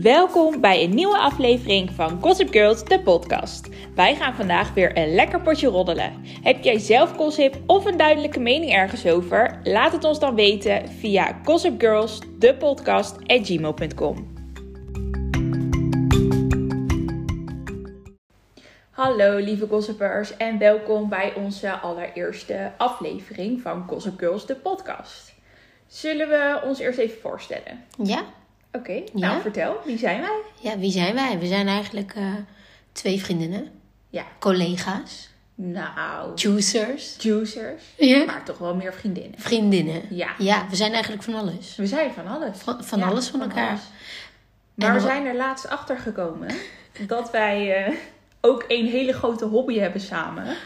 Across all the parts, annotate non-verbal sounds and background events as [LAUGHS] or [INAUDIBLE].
Welkom bij een nieuwe aflevering van Gossip Girls, de podcast. Wij gaan vandaag weer een lekker potje roddelen. Heb jij zelf gossip of een duidelijke mening ergens over? Laat het ons dan weten via Girls, de podcast gmail.com. Hallo lieve gossipers en welkom bij onze allereerste aflevering van Gossip Girls, de podcast. Zullen we ons eerst even voorstellen? Ja. Oké, nou vertel, wie zijn wij? Ja, wie zijn wij? We zijn eigenlijk uh, twee vriendinnen. Ja. Collega's. Nou. Juicers. Juicers. Ja. Maar toch wel meer vriendinnen. Vriendinnen. Ja. Ja, we zijn eigenlijk van alles. We zijn van alles. Van, van alles van, elkaar. Maar we zijn er laatst achter gekomen [LAUGHS] dat wij uh, ook een hele grote hobby hebben samen.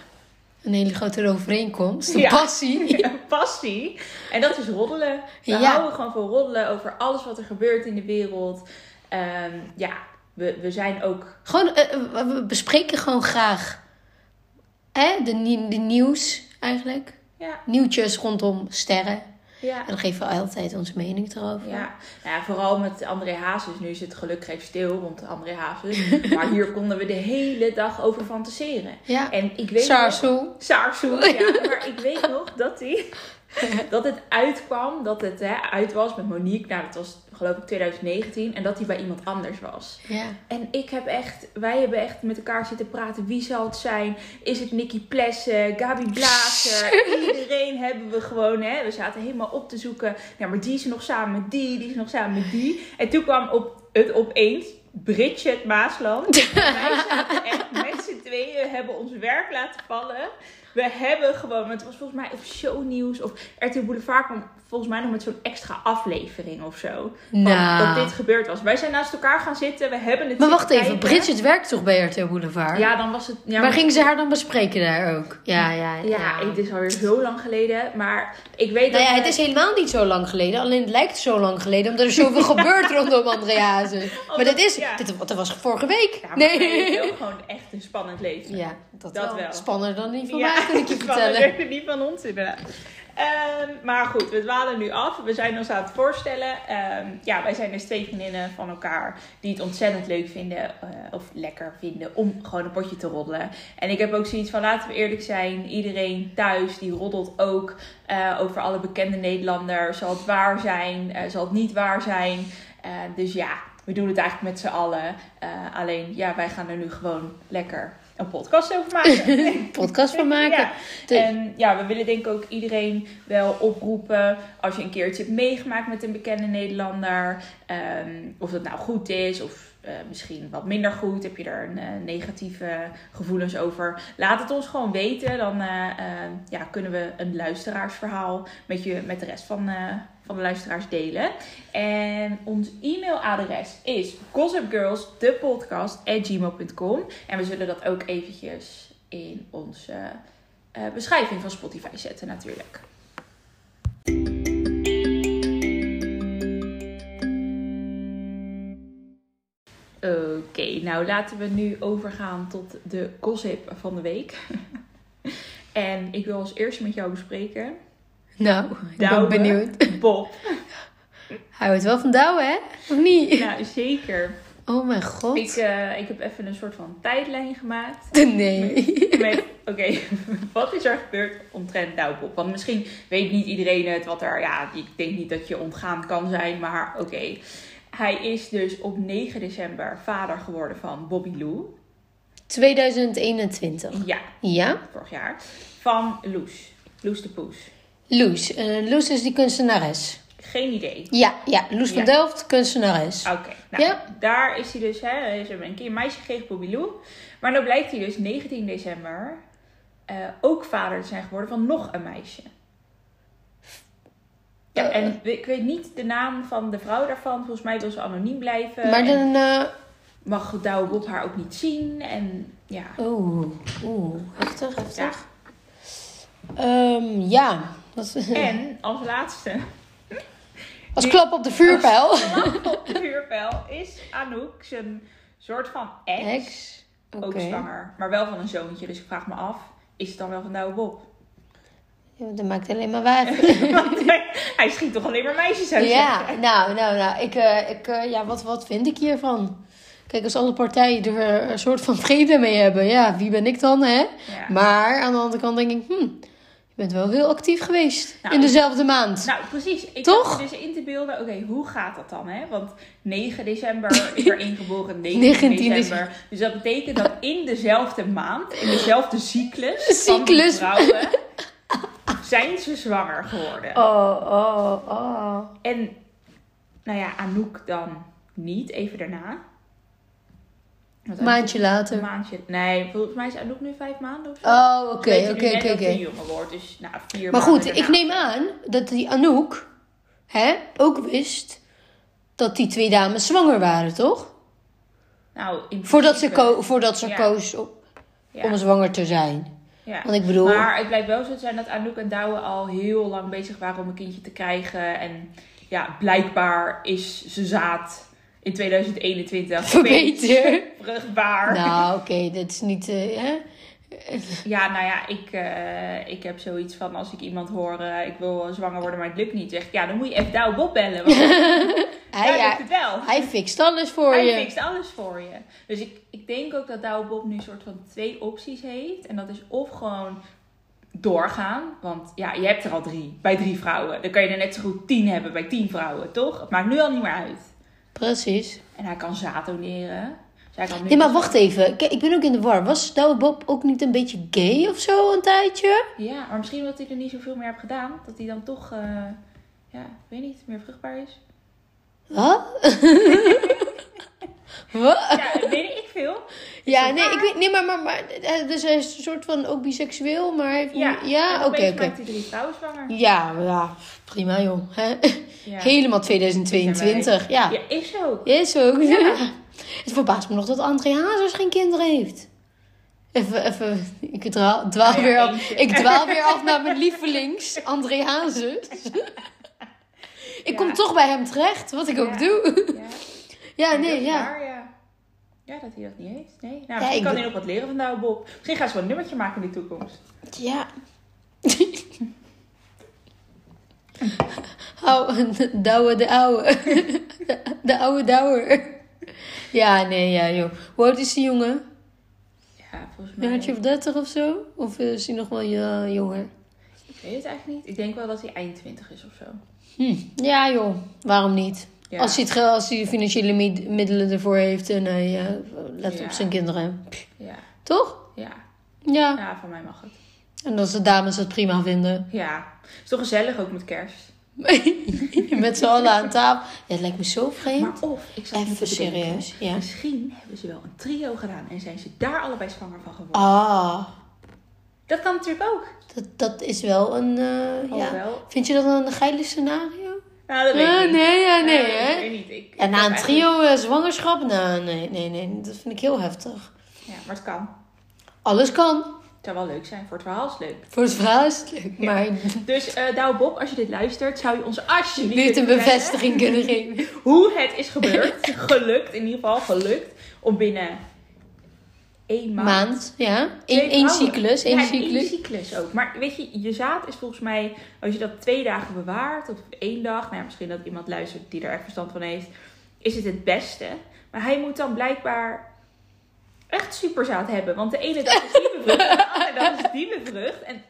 Een hele grote overeenkomst. Een passie. [LAUGHS] Ja, passie. En dat is roddelen. We ja. houden gewoon van roddelen over alles wat er gebeurt in de wereld. Um, ja, we, we zijn ook... Gewoon, uh, we bespreken gewoon graag hè? De, de nieuws eigenlijk. Ja. Nieuwtjes rondom sterren. Ja. En dan geven we altijd onze mening erover. Ja, ja vooral met André Hazes. Nu is het stil, want André Hazes. [LAUGHS] maar hier konden we de hele dag over fantaseren. Ja. En ik weet. Nog, ja. [LAUGHS] Maar ik weet nog dat hij... [LAUGHS] dat het uitkwam, dat het hè, uit was met Monique. Nou, dat was geloof ik 2019. En dat hij bij iemand anders was. Ja. En ik heb echt, wij hebben echt met elkaar zitten praten. Wie zal het zijn? Is het Nicky Plessen, Gabi Blazer? Iedereen hebben we gewoon, hè. We zaten helemaal op te zoeken. Ja, maar die is nog samen met die, die is nog samen met die. En toen kwam op, het opeens Bridget Maasland. [LAUGHS] wij zaten echt met z'n tweeën, hebben ons werk laten vallen. We hebben gewoon, het was volgens mij of shownieuws of RTL Boulevard kwam volgens mij nog met zo'n extra aflevering of zo. Nou. Dat dit gebeurd was. Wij zijn naast elkaar gaan zitten, we hebben het Maar wacht even, kijken. Bridget werkt toch bij RTL Boulevard? Ja, dan was het... Ja, maar- gingen ze haar dan bespreken daar ook? Ja, ja, ja. Ja, het is alweer zo lang geleden. Maar ik weet Nou dat... ja, het is helemaal niet zo lang geleden. Alleen het lijkt zo lang geleden, omdat er zoveel [LAUGHS] gebeurt rondom André Hazes. [LAUGHS] Maar dit is, ja. dit, dat was vorige week. Ja, nee. ook gewoon echt een spannend leven. Ja, dat, Dat wel. wel. Spannender dan die van mij, kan ik je [LAUGHS] vertellen. spannender niet van ons inderdaad. Ehm, maar goed, we dwalen nu af. We zijn ons aan het voorstellen. Ehm, ja, wij zijn dus twee vriendinnen van elkaar die het ontzettend leuk vinden. eh, of lekker vinden om gewoon een potje te roddelen. En ik heb ook zoiets van, laten we eerlijk zijn. Iedereen thuis die roddelt ook eh, over alle bekende Nederlanders. Zal het waar zijn? eh, zal het niet waar zijn? Dus ja, we doen het eigenlijk met z'n allen. Alleen, ja, wij gaan er nu gewoon lekker een podcast over maken. [LAUGHS] Podcast van maken. Ja. En ja, we willen denk ik ook iedereen wel oproepen. Als je een keertje hebt meegemaakt met een bekende Nederlander. ehm, of dat nou goed is of eh, misschien wat minder goed. Heb je er een, eh, negatieve gevoelens over. Laat het ons gewoon weten. Dan eh, ja, kunnen we een luisteraarsverhaal met, je, met de rest van, van de luisteraars delen. En ons e-mailadres is gossipgirls.depodcast.gmail.com En we zullen dat ook eventjes in onze beschrijving van Spotify zetten natuurlijk. Oké, nou laten we nu overgaan tot de gossip van de week. [LAUGHS] en ik wil als eerste met jou bespreken. Nou, ik ben benieuwd. [LAUGHS] Bob. Hij houdt wel van Douwe, hè? Of niet? [LAUGHS] Nou, zeker. Oh mijn god. Ik, eh, ik heb even een soort van tijdlijn gemaakt. Nee. Oké, wat is er gebeurd omtrent Douwpop? Want misschien weet niet iedereen het, wat er... Ja, ik denk niet dat je ontgaan kan zijn, maar oké. Hij is dus op 9 december vader geworden van Bobby Lou. 2021. Ja, Ja? vorig jaar. Van Loes. Loes de Poes. Loes. Loes is die kunstenares. Geen idee. Ja, ja. Loes van. Delft, kunstenares. Oké, nou, Ja. daar is hij dus, hè, hij is een keer een meisje gekregen, Bobby Lou. Maar dan blijkt hij dus 19 december eh, ook vader te zijn geworden van nog een meisje. Ja, Eh. en ik weet niet de naam van de vrouw daarvan. Volgens mij wil ze anoniem blijven. Maar dan... eh, mag Douwe Bob haar ook niet zien. En ja, Oeh, oeh. Heftig, ja. heftig. Ehm, ja. Dat, En als laatste, Als klap op de vuurpijl. op de vuurpijl, is Anouk zijn soort van ex, Ex. ook zwanger. Maar wel van een zoontje. Dus ik vraag me af, is het dan wel van Douwe Bob? Ja, dat maakt alleen maar waar. [LAUGHS] Want hij, schiet toch alleen maar meisjes uit. Ja, zeggen. nou, nou, nou. Ik, eh, ik, eh, ja, wat, wat vind ik hiervan? Kijk, als alle partijen er eh, een soort van vrede mee hebben, ja, wie ben ik dan, hè? Ja. Maar aan de andere kant denk ik, hm, je bent wel heel actief geweest Nou, in dezelfde maand. Nou, precies. Ik Toch? dus in te beelden, oké, hoe gaat dat dan, hè? Want 9 december is er [LAUGHS] ingeboren, 19, 19 december. Dus dat betekent dat in dezelfde maand, in dezelfde cyclus, [LAUGHS] van Cyclus. vrouwen, zijn ze zwanger geworden. Oh, oh, oh. En, nou ja, Anouk dan niet, even daarna. Een maandje Een later. maandje. Nee, volgens mij is Anouk nu vijf maanden of zo. Oh, oké, oké, oké, dat ze oké. jonger wordt, dus nou, vier Maar goed, ik neem aan dat die Anouk hè, ook wist dat die twee dames zwanger waren, toch? Nou, in Voordat ze, principe, ko voordat ze Ja. koos om, ja. om zwanger te zijn. Ja. Want ik bedoel, Maar het blijkt wel zo te zijn dat Anouk en Douwe al heel lang bezig waren om een kindje te krijgen. En ja, blijkbaar is ze zaad in 2021 Verbeter. [LAUGHS] vruchtbaar. nou oké, dat is niet... eh, hè? [LAUGHS] Ja, nou ja, ik, eh, ik heb zoiets van als ik iemand hoor, eh, ik wil zwanger worden, maar het lukt niet. Zeg ik, ja, dan moet je even Douwe Bob bellen. Want [LAUGHS] Hij, ja, lukt het wel. hij fixt alles voor Hij je. fixt alles voor je. Dus ik, ik denk ook dat Douwe Bob nu een soort van twee opties heeft. En dat is of gewoon doorgaan. Want ja, je hebt er al drie. Bij drie vrouwen. Dan kan je er net zo goed tien hebben bij tien vrouwen, toch? Het maakt nu al niet meer uit. Precies. En hij kan zaad kan Nee, maar wacht even. Kijk, ik ben ook in de war. Was Douwe Bob ook niet een beetje gay of zo een tijdje? Ja, maar misschien omdat hij er niet zoveel meer heeft gedaan. Dat hij dan toch, eh, ja, ik weet niet, meer vruchtbaar is. Wat? [LAUGHS] Wat? Ja, dat weet ik veel. Ja, nee, waar? ik weet niet, maar, maar, maar eh, dus hij is een soort van ook biseksueel, maar hij heeft Ja, ja, oké, oké. maakt hij drie vrouwen zwanger. Ja, ja, prima joh. Hè? Ja. Helemaal 2022, ja. Ja, is zo. Is ook. Ja. Het verbaast me nog dat André Hazes geen kinderen heeft. Even, even, ik dwaal, dwaal Nou ja, weer af, ik dwaal weer af naar mijn lievelings, André Hazes. ik Ja. kom toch bij hem terecht, wat ik ook doe. Ja. Nee, ja. waar, ja. Ja, dat hij dat niet heeft. Nee. Nou, misschien kan hij nog wat leren van Douwe Bob. Misschien gaat ze wel een nummertje maken in de toekomst. Ja. [LAUGHS] Hou, douwe de ouwe. [LAUGHS] De oude douwer. Ja, nee, ja, joh. Hoe oud is die jongen? Ja, volgens Een mij. jaartje of dertig of zo? Of is hij nog wel eh, jonger? Ik weet het eigenlijk niet. Ik denk wel dat hij eind 20 is of zo. Hm. Ja, joh. Waarom niet? Ja. Als hij het als hij de financiële mi- middelen ervoor heeft en hij eh, let Ja. op zijn kinderen. Ja. Toch? Ja. Ja. Ja, van mij mag het. En als de dames het prima vinden. Ja. Is toch gezellig ook met kerst. [LAUGHS] Met z'n allen aan tafel. Ja, het lijkt me zo vreemd. Maar of, ik zat Even serieus, ja. Misschien hebben ze wel een trio gedaan en zijn ze daar allebei zwanger van geworden. Ah, Dat kan natuurlijk ook. dat, dat is wel een... Oh, ja. wel. Vind je dat een geile scenario? Nou, dat weet ik niet. nee, ja, nee, hè? Ik weet niet. Ik, ik na een trio eh, zwangerschap? Nou, nee, nee, nee. Dat vind ik heel heftig. Ja, maar het kan. Alles kan. Zou wel leuk zijn. Voor het verhaal is het leuk. Voor het verhaal is het leuk. Ja. Maar Dus eh Douwe Bob, als je dit luistert, zou je ons alsjeblieft een bevestiging kunnen [LAUGHS] geven. hoe het is gebeurd. gelukt, in ieder geval gelukt. Om binnen één maand... Maand, ja. Eén één cyclus, één ja, cyclus. één cyclus ook. Maar weet je, je zaad is volgens mij, als je dat twee dagen bewaart, of één dag, nou ja, misschien dat iemand luistert die er echt verstand van heeft, is het het beste. Maar hij moet dan blijkbaar echt superzaad hebben. Want de ene dag is die bevrucht, en de andere dag is die bevrucht. En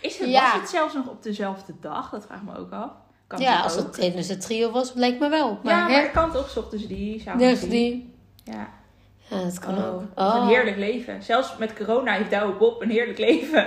is het, Ja. was het zelfs nog op dezelfde dag? Dat vraag ik me ook af. Kan Ja, als ook. het tijdens het trio was, lijkt me wel. Maar, ja, maar het kan toch, 's ochtends die, 's avonds dus die. die. Ja. Ja, dat kan Oh, ook. wat Oh. Een heerlijk leven. Zelfs met corona heeft Douwe Bob een heerlijk leven.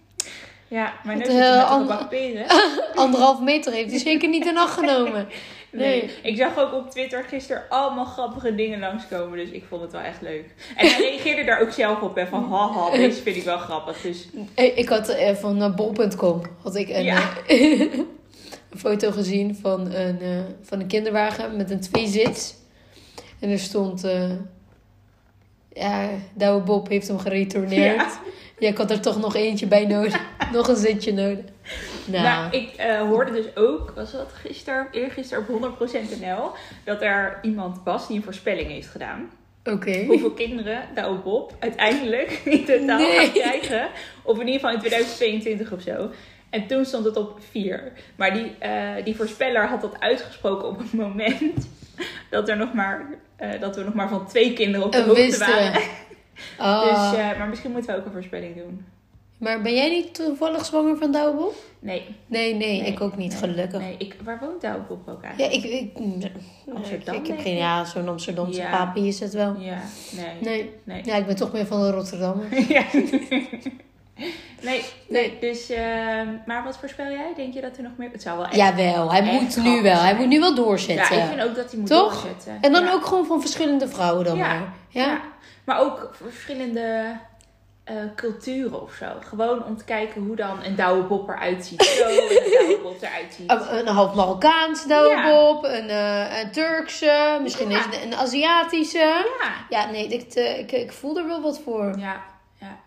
[LAUGHS] ja, mijn neus Het, zit eh, met een ander- gebak peren. [LAUGHS] Anderhalf meter heeft hij zeker niet in acht genomen. [LAUGHS] Nee. Ik zag ook op Twitter gisteren allemaal grappige dingen langskomen. Dus ik vond het wel echt leuk. En hij reageerde daar ook zelf op. En van haha, [LAUGHS] deze vind ik wel grappig. Dus Ik had eh, van eh, bol.com had ik een, Ja. eh, [LAUGHS] een foto gezien van een, van een kinderwagen met een tweezits. En er stond... eh ja, Douwe Bob heeft hem geretourneerd. Ja. Ja. ik had er toch nog eentje bij nodig. [LAUGHS] nog een zitje nodig. Nou, ik eh, hoorde dus ook, was dat gisteren, eergisteren op 100% NL, dat er iemand was die een voorspelling heeft gedaan. oké. hoeveel kinderen Douwe Bob uiteindelijk in totaal Nee. gaat krijgen. Of in ieder geval in 2022 of zo. En toen stond het op 4. Maar die, eh, die voorspeller had dat uitgesproken op het moment dat, er nog maar, eh, dat we nog maar van twee kinderen op de hoogte waren. Oh. Dus, eh, maar misschien moeten we ook een voorspelling doen. Maar ben jij niet toevallig zwanger van Douwebob? Nee. Nee, nee, Nee, ik ook niet, nee, gelukkig. Nee, ik, waar woont Douwbob ook Ja, eigenlijk? ik, ik, Amsterdam, ik, heb geen, ja, zo'n Amsterdamse Ja. papi is het wel. Ja, nee. Nee. Nee. Ja, ik ben toch meer van de Rotterdam. [LAUGHS] Ja. nee, nee, dus... ehm, maar wat voorspel jij? Denk je dat er nog meer... Het zou wel echt... Jawel, hij echt moet nu wel. Hij moet nu wel Ja, doorzetten. ik vind ook dat hij moet Toch? doorzetten. En dan Ja. ook gewoon van verschillende vrouwen dan Ja. maar. Ja? Ja. Maar ook verschillende eh, culturen of zo. Gewoon om te kijken hoe dan een douwe bob eruit ziet. Zo een [LAUGHS] douwe bob eruit ziet. Een, een half Marokkaanse Douwebob, een, eh, een Turkse, misschien Ja. het een Aziatische. Ja. Ja, nee, ik, eh, ik, ik voel er wel wat voor. Ja, ja.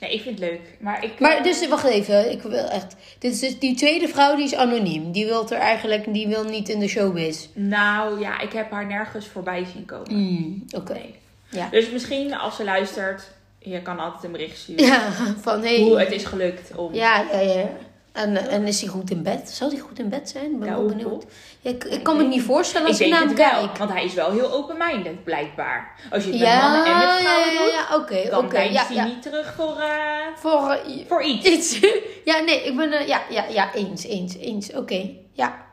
Nee, ik vind het leuk. Maar ik... Maar dus, wacht even, ik wil echt... Dit is dus die tweede vrouw, die is anoniem. Die wil er eigenlijk, die wil niet in de showbiz. Nou ja, ik heb haar nergens voorbij zien komen. Hmm, Oké. Nee. Ja. Dus misschien als ze luistert, je kan altijd een bericht sturen. Ja, van hey. Hoe het is gelukt om... Ja, ja, ja. En, en is hij goed in bed? Zal hij goed in bed zijn? Ik ben wel Douwe benieuwd. Ja, ik, ik kan me niet voorstellen als ik naar het hem wel, kijk. want hij is wel heel open-minded, blijkbaar. Als je het met Ja, mannen en met ja, vrouwen ja, doet, ja, oké, dan oké. deinst ja, hij ja. niet terug voor, eh, Voor eh, voor iets. iets. [LAUGHS] ja, nee, ik ben... eh, ja, ja, ja, eens, eens, eens. Oké, ja.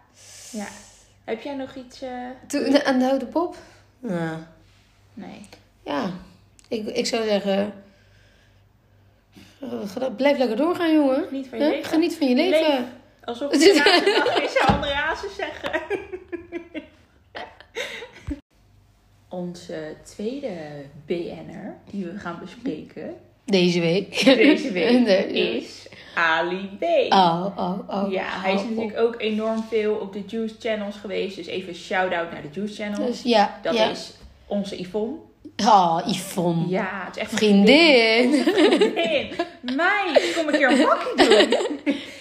Ja. Heb jij nog iets? eh, Toen, aan de oude pop? Ja. Nee. Ja, ik, ik zou zeggen... eh, Blijf lekker doorgaan, jongen. Niet van je Huh? leven. Geniet van je leven. Leef. Alsof [LAUGHS] dag is, zou andere hazes zeggen. [LAUGHS] Onze tweede BN'er die we gaan bespreken Deze week. [LAUGHS] deze week is Ali B. Oh, oh, oh. Ja, hij is oh, natuurlijk ook enorm veel op de Juice Channels geweest. Dus even shout-out naar de Juice Channels. Dus ja, Dat ja. is onze Yvonne. Oh, Yvonne. Ja, het is echt Vriendin. vriendin. Meid, kom een keer een bakje doen.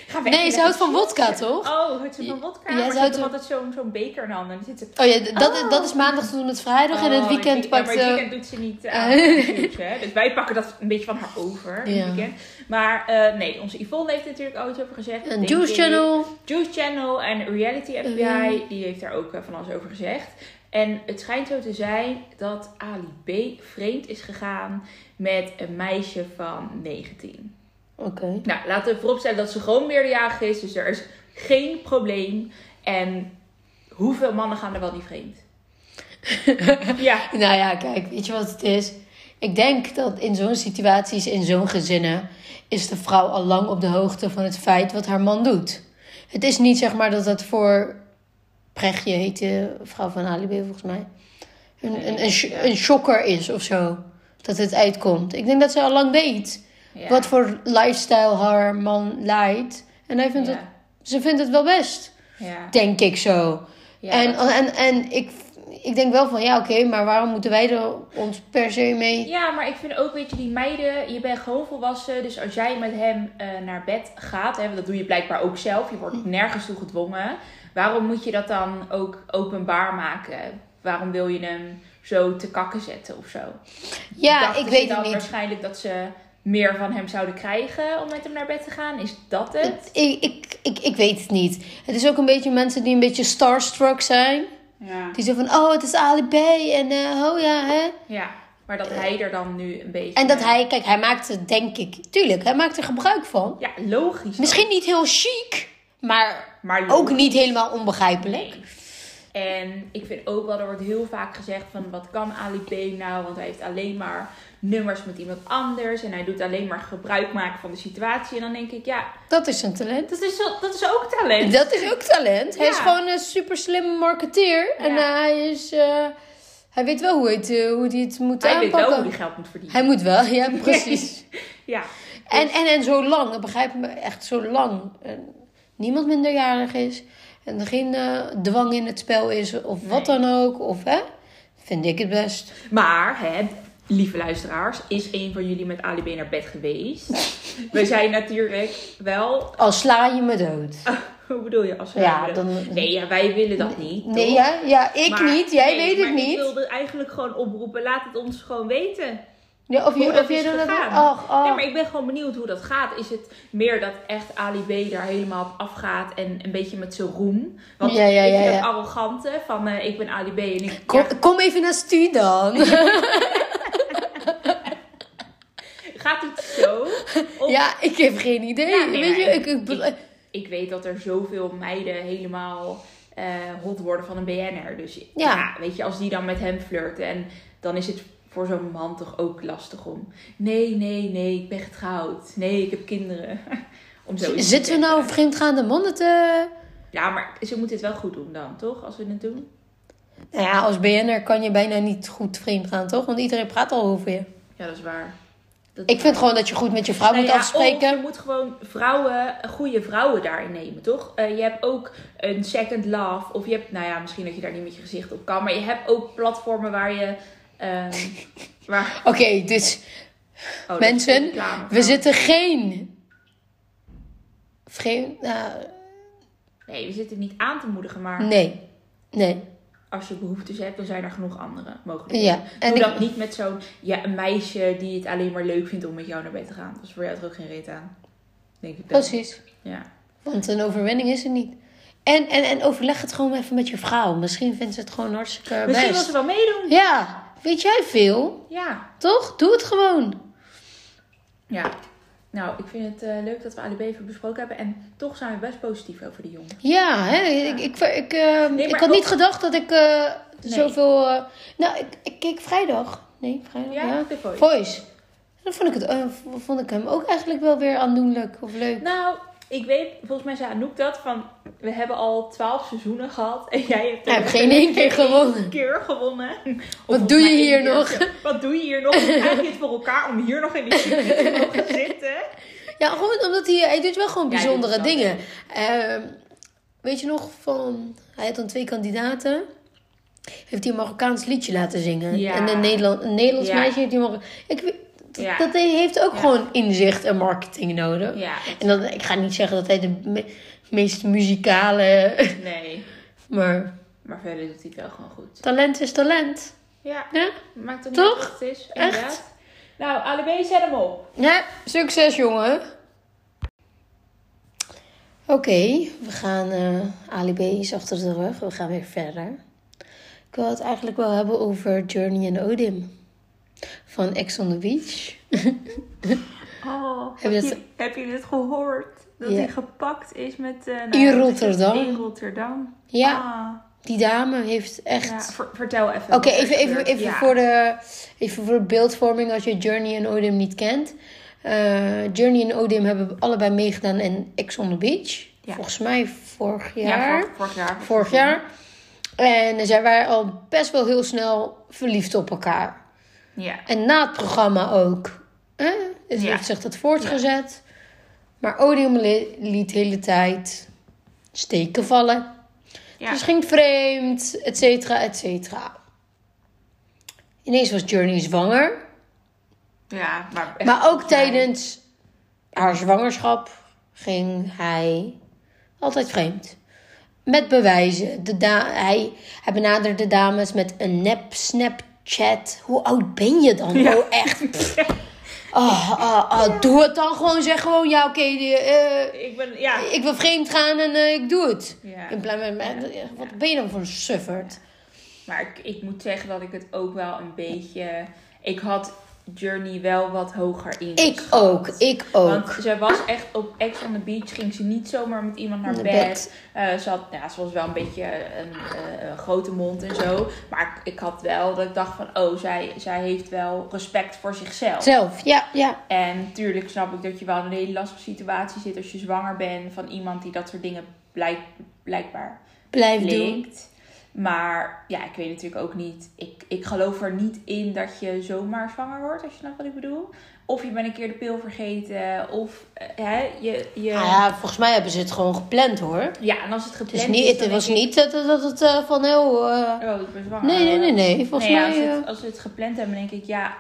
Ga weg, Nee, ze houdt van wodka, toch? Oh, houdt ze van wodka? Ja, maar ze ze houdt altijd zo'n zo'n beker in de handen. En dan zit ze... Oh ja, dat, Oh. dat is maandag tot en met vrijdag. en in het Oh, weekend ja, pakt maar in het ze... weekend doet ze niet [LAUGHS] aan juice, hè. Dus wij pakken dat een beetje van haar over in Ja. het weekend. Maar eh, nee, onze Yvonne heeft natuurlijk al iets over gezegd. Een Juice. Channel. Juice Channel en Reality FBI, die heeft daar ook eh, van alles over gezegd. En het schijnt zo te zijn dat Ali B vreemd is gegaan met een meisje van 19. Oké. Nou, laten we vooropstellen dat ze gewoon meerderjarig is, dus er is geen probleem. En hoeveel mannen gaan er wel niet vreemd? [LAUGHS] ja, Nou ja, kijk, weet je wat het is? Ik denk dat in zo'n situaties, in zo'n gezinnen, is de vrouw al lang op de hoogte van het feit wat haar man doet. Het is niet zeg maar dat het voor De vrouw van Ali B volgens mij. Een, Nee, een, een, shocker is of zo. Dat het uitkomt. Ik denk dat ze al lang weet ja. wat voor lifestyle haar man leidt. En hij vindt ja. het, ze vindt het wel best. Ja. Denk ik zo. Ja, en, dat- en, en ik, ik denk wel van ja, oké, maar waarom moeten wij er ons per se mee? Ja, maar ik vind ook, weet je, die meiden, je bent gewoon volwassen. Dus als jij met hem eh, naar bed gaat, hè, dat doe je blijkbaar ook zelf. Je wordt nergens toe gedwongen. Waarom moet je dat dan ook openbaar maken? Waarom wil je hem zo te kakken zetten of zo? Ja, Dachten ik weet dan het niet. waarschijnlijk dat ze meer van hem zouden krijgen om met hem naar bed te gaan? Is dat het? Het- Ik, ik, ik, ik weet het niet. Het is ook een beetje mensen die een beetje starstruck zijn. Ja. Die zeggen van, oh, het is Ali B. En eh, oh ja, hè. ja, maar dat hij er dan nu een beetje... En dat hij, kijk, hij maakt er, denk ik, tuurlijk, hij maakt er gebruik van. Ja, logisch. Misschien niet heel chic, maar maar ook niet helemaal onbegrijpelijk. Nee. En ik vind ook wel, er wordt heel vaak gezegd van wat kan Ali B nou? Want hij heeft alleen maar nummers met iemand anders. En hij doet alleen maar gebruik maken van de situatie. En dan denk ik, ja, Dat is een talent. dat is, dat is ook talent. Dat is ook talent. Hij is gewoon een super slimme marketeer. En Ja. hij is... eh, hij weet wel hoe, het, eh, hoe hij het moet Hij weet aanpakken. wel hoe hij geld moet verdienen. Hij moet wel, ja, [LAUGHS] precies. Ja. en, en, en zo lang, begrijp me echt zo lang. eh, niemand minderjarig is. En er geen dwang in het spel is. Of wat dan ook. Of hè. Vind ik het best. Maar, hè, lieve luisteraars, is een van jullie met Ali B naar bed geweest? [LAUGHS] We zijn natuurlijk wel... Al sla je me dood. [LAUGHS] Hoe bedoel je? Als Ja, dan- Nee, ja, wij willen dat niet. Nee, ja, ja ik Maar- niet. Jij nee, weet het niet. Ik wilde eigenlijk gewoon oproepen, laat het ons gewoon weten. Ja, of je, Hoe dat of je is dat gegaan. Nee, maar ik ben gewoon benieuwd hoe dat gaat. Is het meer dat echt Ali B daar helemaal op afgaat en een beetje met zijn roem? Want Ja, ja, ja, dat ja. arrogante van eh, ik ben Ali B en ik... Kom, ja, kom even naar Stu dan. [LAUGHS] gaat het zo? [LAUGHS] Of- ja, ik heb geen idee. Ja, nee, Weet je, ik, ik, ik- Ik weet dat er zoveel meiden helemaal eh, hot worden van een BN'er. Dus ja. Ja. weet je, als die dan met hem flirten en dan is het voor zo'n man toch ook lastig om... Nee, nee, nee, ik ben getrouwd. Nee, ik heb kinderen. [LAUGHS] om Zitten we nou vreemdgaande mannen te... Ja, maar ze moeten het wel goed doen dan, toch? Als we het doen. Nou ja, als BN'er kan je bijna niet goed vreemd gaan, toch? Want iedereen praat al over je. Ja, dat is waar. Dat Ik vind gewoon dat je goed met je vrouw Nou moet ja, afspreken. Je moet gewoon vrouwen, goede vrouwen daarin nemen, toch? Eh, je hebt ook een second love. Of je hebt, nou ja, misschien dat je daar niet met je gezicht op kan. Maar je hebt ook platformen waar je... ehm, [LAUGHS] waar, Oké, dus oh, Mensen, we zitten geen... Vreemd... nou, Nee, we zitten niet aan te moedigen. Maar nee. Nee. Als je behoeftes hebt, dan zijn er genoeg andere mogelijkheden. Ja, en Doe ik- dat niet met zo'n ja, een meisje die het alleen maar leuk vindt om met jou naar bed te gaan. Dat is voor jou toch ook geen reet aan? Denk ik dan. Precies. Ja. Want een overwinning is er niet. En, en, en overleg het gewoon even met je vrouw. Misschien vindt ze het gewoon hartstikke Misschien wil best. ze wel meedoen. Ja, weet jij veel? Ja. Toch? Doe het gewoon. Ja. Nou, ik vind het eh, leuk dat we Ali B even besproken hebben. En toch zijn we best positief over die jongen. Ja, hè? Ik, ik, ik, eh, Nee, ik maar had ook- niet gedacht dat ik eh, Nee. zoveel... eh, nou, ik, ik keek vrijdag. Nee, vrijdag, Ja, ja. The Voice. Voice. Dan vond ik, het, eh, vond ik hem ook eigenlijk wel weer aandoenlijk of leuk. Nou, ik weet, volgens mij zei Anouk dat van... We hebben al twaalf seizoenen gehad. En jij hebt er geen één keer gewonnen. keer gewonnen. Of [LAUGHS] Wat doe je hier nog? Wat doe je hier nog? Krijg je het voor elkaar om hier nog in de jury te mogen zitten? Ja, gewoon omdat hij, hij doet wel gewoon bijzondere dingen. Ehm, weet je nog van, hij had dan twee kandidaten. Heeft hij een Marokkaans liedje laten zingen. Ja. En een, Nederland, een Nederlands Ja. meisje heeft hij Marok- Ik weet, dat, Ja. dat heeft ook Ja. gewoon inzicht en marketing nodig. Ja, En dan, ik ga niet zeggen dat hij de me- meest muzikale... [LAUGHS] nee. Maar Maar verder doet hij het wel gewoon goed. talent is talent. Ja, Ja? maakt het Toch? niet het is. Echt? Nou, B, zet hem op. Ja, succes jongen. Oké, we gaan Ali B is achter de rug. We gaan weer verder. Ik wil het eigenlijk wel hebben over Journey en Odim. Van Ex on the Beach. [LAUGHS] Oh, Heb je dat- heb je dit gehoord? Dat Ja. hij gepakt is met... nou In ja, is Rotterdam. In Rotterdam. Ja, Ah. die dame heeft echt... Ja, ver- vertel even. Oké, even, even, even, Ja. voor de, even voor de beeldvorming als je Journey en Odim niet kent. Eh, Journey en Odim hebben allebei meegedaan in Ex on the Beach. Ja. Volgens mij vorig Ja, jaar. vorig, vorig jaar. vorig jaar. En zij waren al best wel heel snel verliefd op elkaar. Ja. En na het programma ook. Hè? Ja. heeft zich dat voortgezet. Maar Odium li- liet de hele tijd steken vallen. Ja. Dus ging vreemd, et cetera, et cetera. Ineens was Journey zwanger. ja, maar... echt Maar ook tijdens haar zwangerschap ging hij altijd vreemd. Met bewijzen. De hij, hij benaderde de dames met een nep Snapchat. Hoe oud ben je dan? Ja. Oh, echt. [LAUGHS] Pff. Ah, ah, ah, Doe het dan gewoon. Zeg gewoon, ja, oké, eh, Ik ben... Ja. ik wil vreemd gaan en eh, ik doe het. ja. In plaats van, wat ben je dan voor een sufferd? Maar ik, ik moet zeggen dat ik het ook wel een beetje... Ik had Journey wel wat hoger in. Ik ook, ik ook. Want ze was echt op Ex on the Beach, ging ze niet zomaar met iemand naar bed. bed. Eh, ze, had, ja, ze was wel een beetje een, eh, grote mond en zo. Maar ik, ik had wel dat ik dacht van, oh, zij, zij heeft wel respect voor zichzelf. Zelf, ja, ja. En natuurlijk snap ik dat je wel in een hele lastige situatie zit als je zwanger bent van iemand die dat soort dingen blijk, blijkbaar Blijf doen. Maar ja, ik weet natuurlijk ook niet. Ik, ik geloof er niet in dat je zomaar zwanger wordt, als je snapt wat ik bedoel. Of je bent een keer de pil vergeten. Of eh, hè, je. je Nou ja, volgens mij hebben ze het gewoon gepland hoor. ja, en als het Het, gepland is niet, is. het was ik, niet dat, dat het eh, van heel. eh, Oh, ik ben zwanger. nee, nee, nee, nee. Volgens Nee, mij. als, het, als we het gepland hebben, denk ik, ja,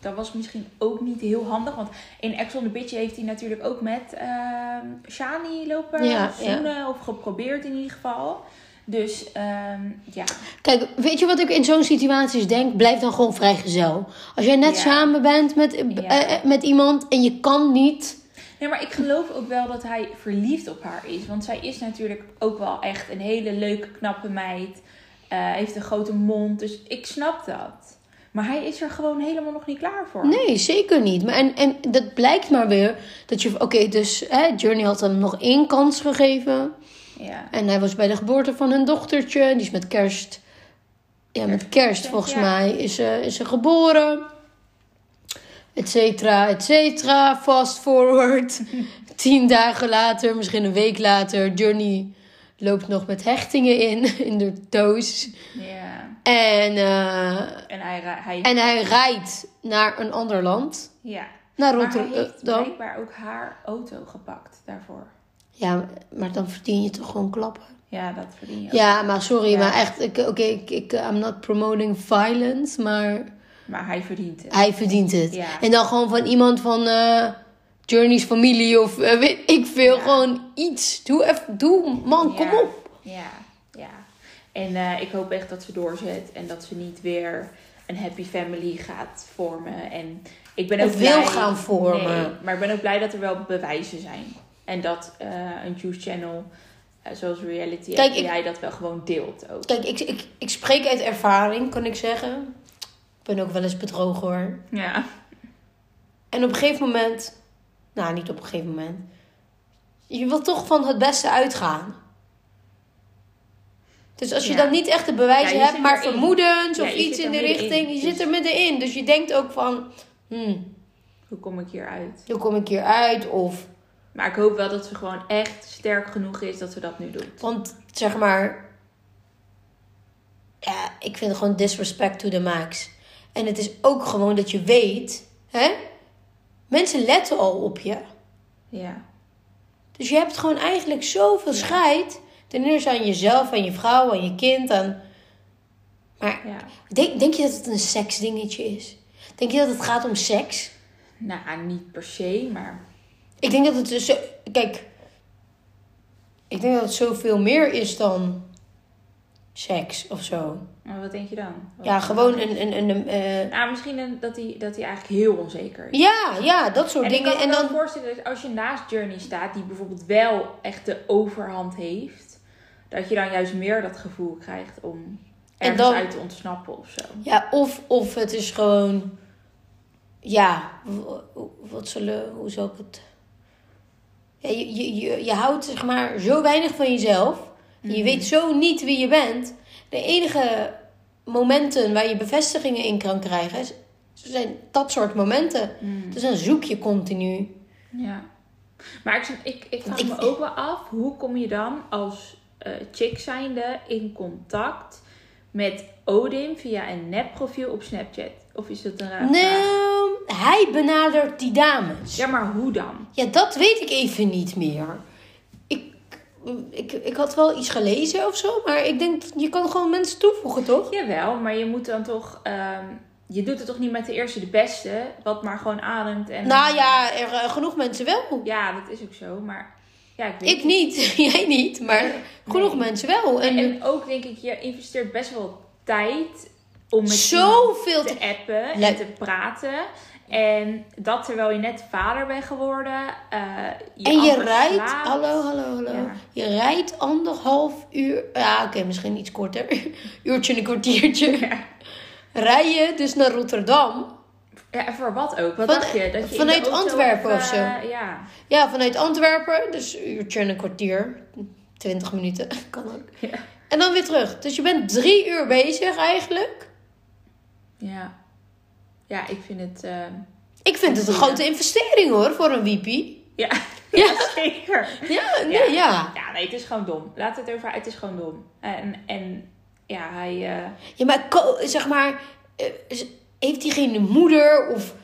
dat was misschien ook niet heel handig. Want in Ex on the Beach heeft hij natuurlijk ook met ehm Shani lopen Ja, zoenen. Of geprobeerd in ieder geval. Dus ehm, ja, Kijk, weet je wat ik in zo'n situaties denk? Blijf dan gewoon vrijgezel. Als jij net Ja. samen bent met, eh, Ja. eh, met iemand en je kan niet. Nee, maar ik geloof ook wel dat hij verliefd op haar is. Want zij is natuurlijk ook wel echt een hele leuke, knappe meid. Eh, heeft een grote mond. Dus ik snap dat. Maar hij is er gewoon helemaal nog niet klaar voor. Nee, zeker niet. Maar en, en dat blijkt maar weer dat je. Oké, dus hè, Journey had hem nog één kans gegeven. Ja. En hij was bij de geboorte van hun dochtertje. Die is met kerst. Ja, met kerst volgens Ja. mij is ze, is ze geboren. Et cetera, et cetera. Fast forward. [LAUGHS] Tien dagen later, misschien een week later. Journey loopt nog met hechtingen in. [LAUGHS] In de toes. ja. En, eh, En hij... hij en hij rijdt naar een ander land. ja. Naar Maar hij heeft Rotterdam. blijkbaar ook haar auto gepakt daarvoor. Ja, maar dan verdien je toch gewoon klappen. Ja, dat verdien je ook. Ja, maar sorry, Ja. maar echt, ik- oké, ik, ik, I'm not promoting violence, maar Maar hij verdient het. hij verdient het. Ja. En dan gewoon van iemand van eh, Journey's familie of eh, weet ik veel, Ja. gewoon iets. Doe even, doe man, kom op. Ja, ja. En eh, ik hoop echt dat ze doorzet en dat ze niet weer een happy family gaat vormen. En ik ben ook Of wil gaan vormen. Nee, maar ik ben ook blij dat er wel bewijzen zijn. En dat eh, een Juice Channel, eh, zoals Reality Kijk, FBI, dat wel gewoon deelt ook. Kijk, ik, ik, ik spreek uit ervaring, kan ik zeggen. Ik ben ook wel eens bedrogen hoor. Ja, En op een gegeven moment, nou niet op een gegeven moment, je wilt toch van het beste uitgaan. Dus als je Ja. dan niet echt de Ja, je hebt, maar vermoedens of iets in de richting, je zit er middenin. Dus je denkt ook van, hmm, hoe kom ik hier uit? hoe kom ik hier uit? Of, Maar ik hoop wel dat ze gewoon echt sterk genoeg is dat ze dat nu doet. want zeg maar, ja, ik vind het gewoon disrespect to the max. En het is ook gewoon dat je weet, hè, mensen letten al op je. Ja, Dus je hebt gewoon eigenlijk zoveel scheid. Ten eerste aan jezelf, aan je vrouw, aan je kind. Aan... Maar ja. denk, denk je dat het een seksdingetje is? Denk je dat het gaat om seks? Nou, niet per se, maar Ik denk dat het dus... Kijk, ik denk dat het zoveel meer is dan seks of zo. maar wat denk je dan? Wat Ja, gewoon een... een, een, een, eh, Nou, misschien een, dat, hij, dat eigenlijk heel onzeker is. ja, ja, dat soort En ik dingen. kan En me dan... dan voorstellen dat als je naast Journey staat, die bijvoorbeeld wel echt de overhand heeft, dat je dan juist meer dat gevoel krijgt om En ergens dan- uit te ontsnappen of zo. Ja, of, of het is gewoon... Ja, wat zullen... Hoe zal ik het... Je, je, je, je houdt zeg maar zo weinig van jezelf. Je weet zo niet wie je bent. De enige momenten waar je bevestigingen in kan krijgen... zijn dat soort momenten. Dus dan zoek je continu. Ja. Maar ik, ik, ik vraag me ook wel af, hoe kom je dan als eh chick zijnde in contact met Odin via een nepprofiel op Snapchat? Of is dat een raar? Nou, hij benadert die dames. Ja, maar hoe dan? Ja, dat weet ik even niet meer. Ik, ik, ik had wel iets gelezen of zo, maar ik denk, je kan gewoon mensen toevoegen, toch? Jawel, maar je moet dan toch... ehm, je doet het toch niet met de eerste de beste, wat maar gewoon ademt en... Nou ja, er, eh, genoeg mensen wel. Ja, dat is ook zo, maar... Ja, ik weet Ik niet, [LAUGHS] jij niet, maar genoeg mensen wel. En, en ook denk ik, je investeert best wel tijd om met zoveel te... te appen en te praten. En dat terwijl je net vader bent geworden. eh, je En je rijdt, hallo, hallo, hallo. Ja. Je rijdt anderhalf uur, ja oké, misschien iets korter. [LAUGHS] Uurtje en een kwartiertje. Ja. Rij je dus naar Rotterdam. Ja, en voor wat ook? Wat Van- dacht je? Dat je vanuit Antwerpen of, of eh, zo? ja. Ja, vanuit Antwerpen, dus een uurtje en een kwartier. 20 minuten, [LAUGHS] kan ook. Ja. En dan weer terug. Dus je bent drie uur bezig eigenlijk. Ja. Ja, ik vind het... eh, Ik vind het een grote investering hoor, voor een wiepie. ja. [LAUGHS] Ja. ja, zeker. Ja, nee, ja. Ja, nee, het is gewoon dom. Laat het over... Het is gewoon dom. En, en ja, hij... eh, Ja, maar zeg maar, eh, heeft hij geen moeder of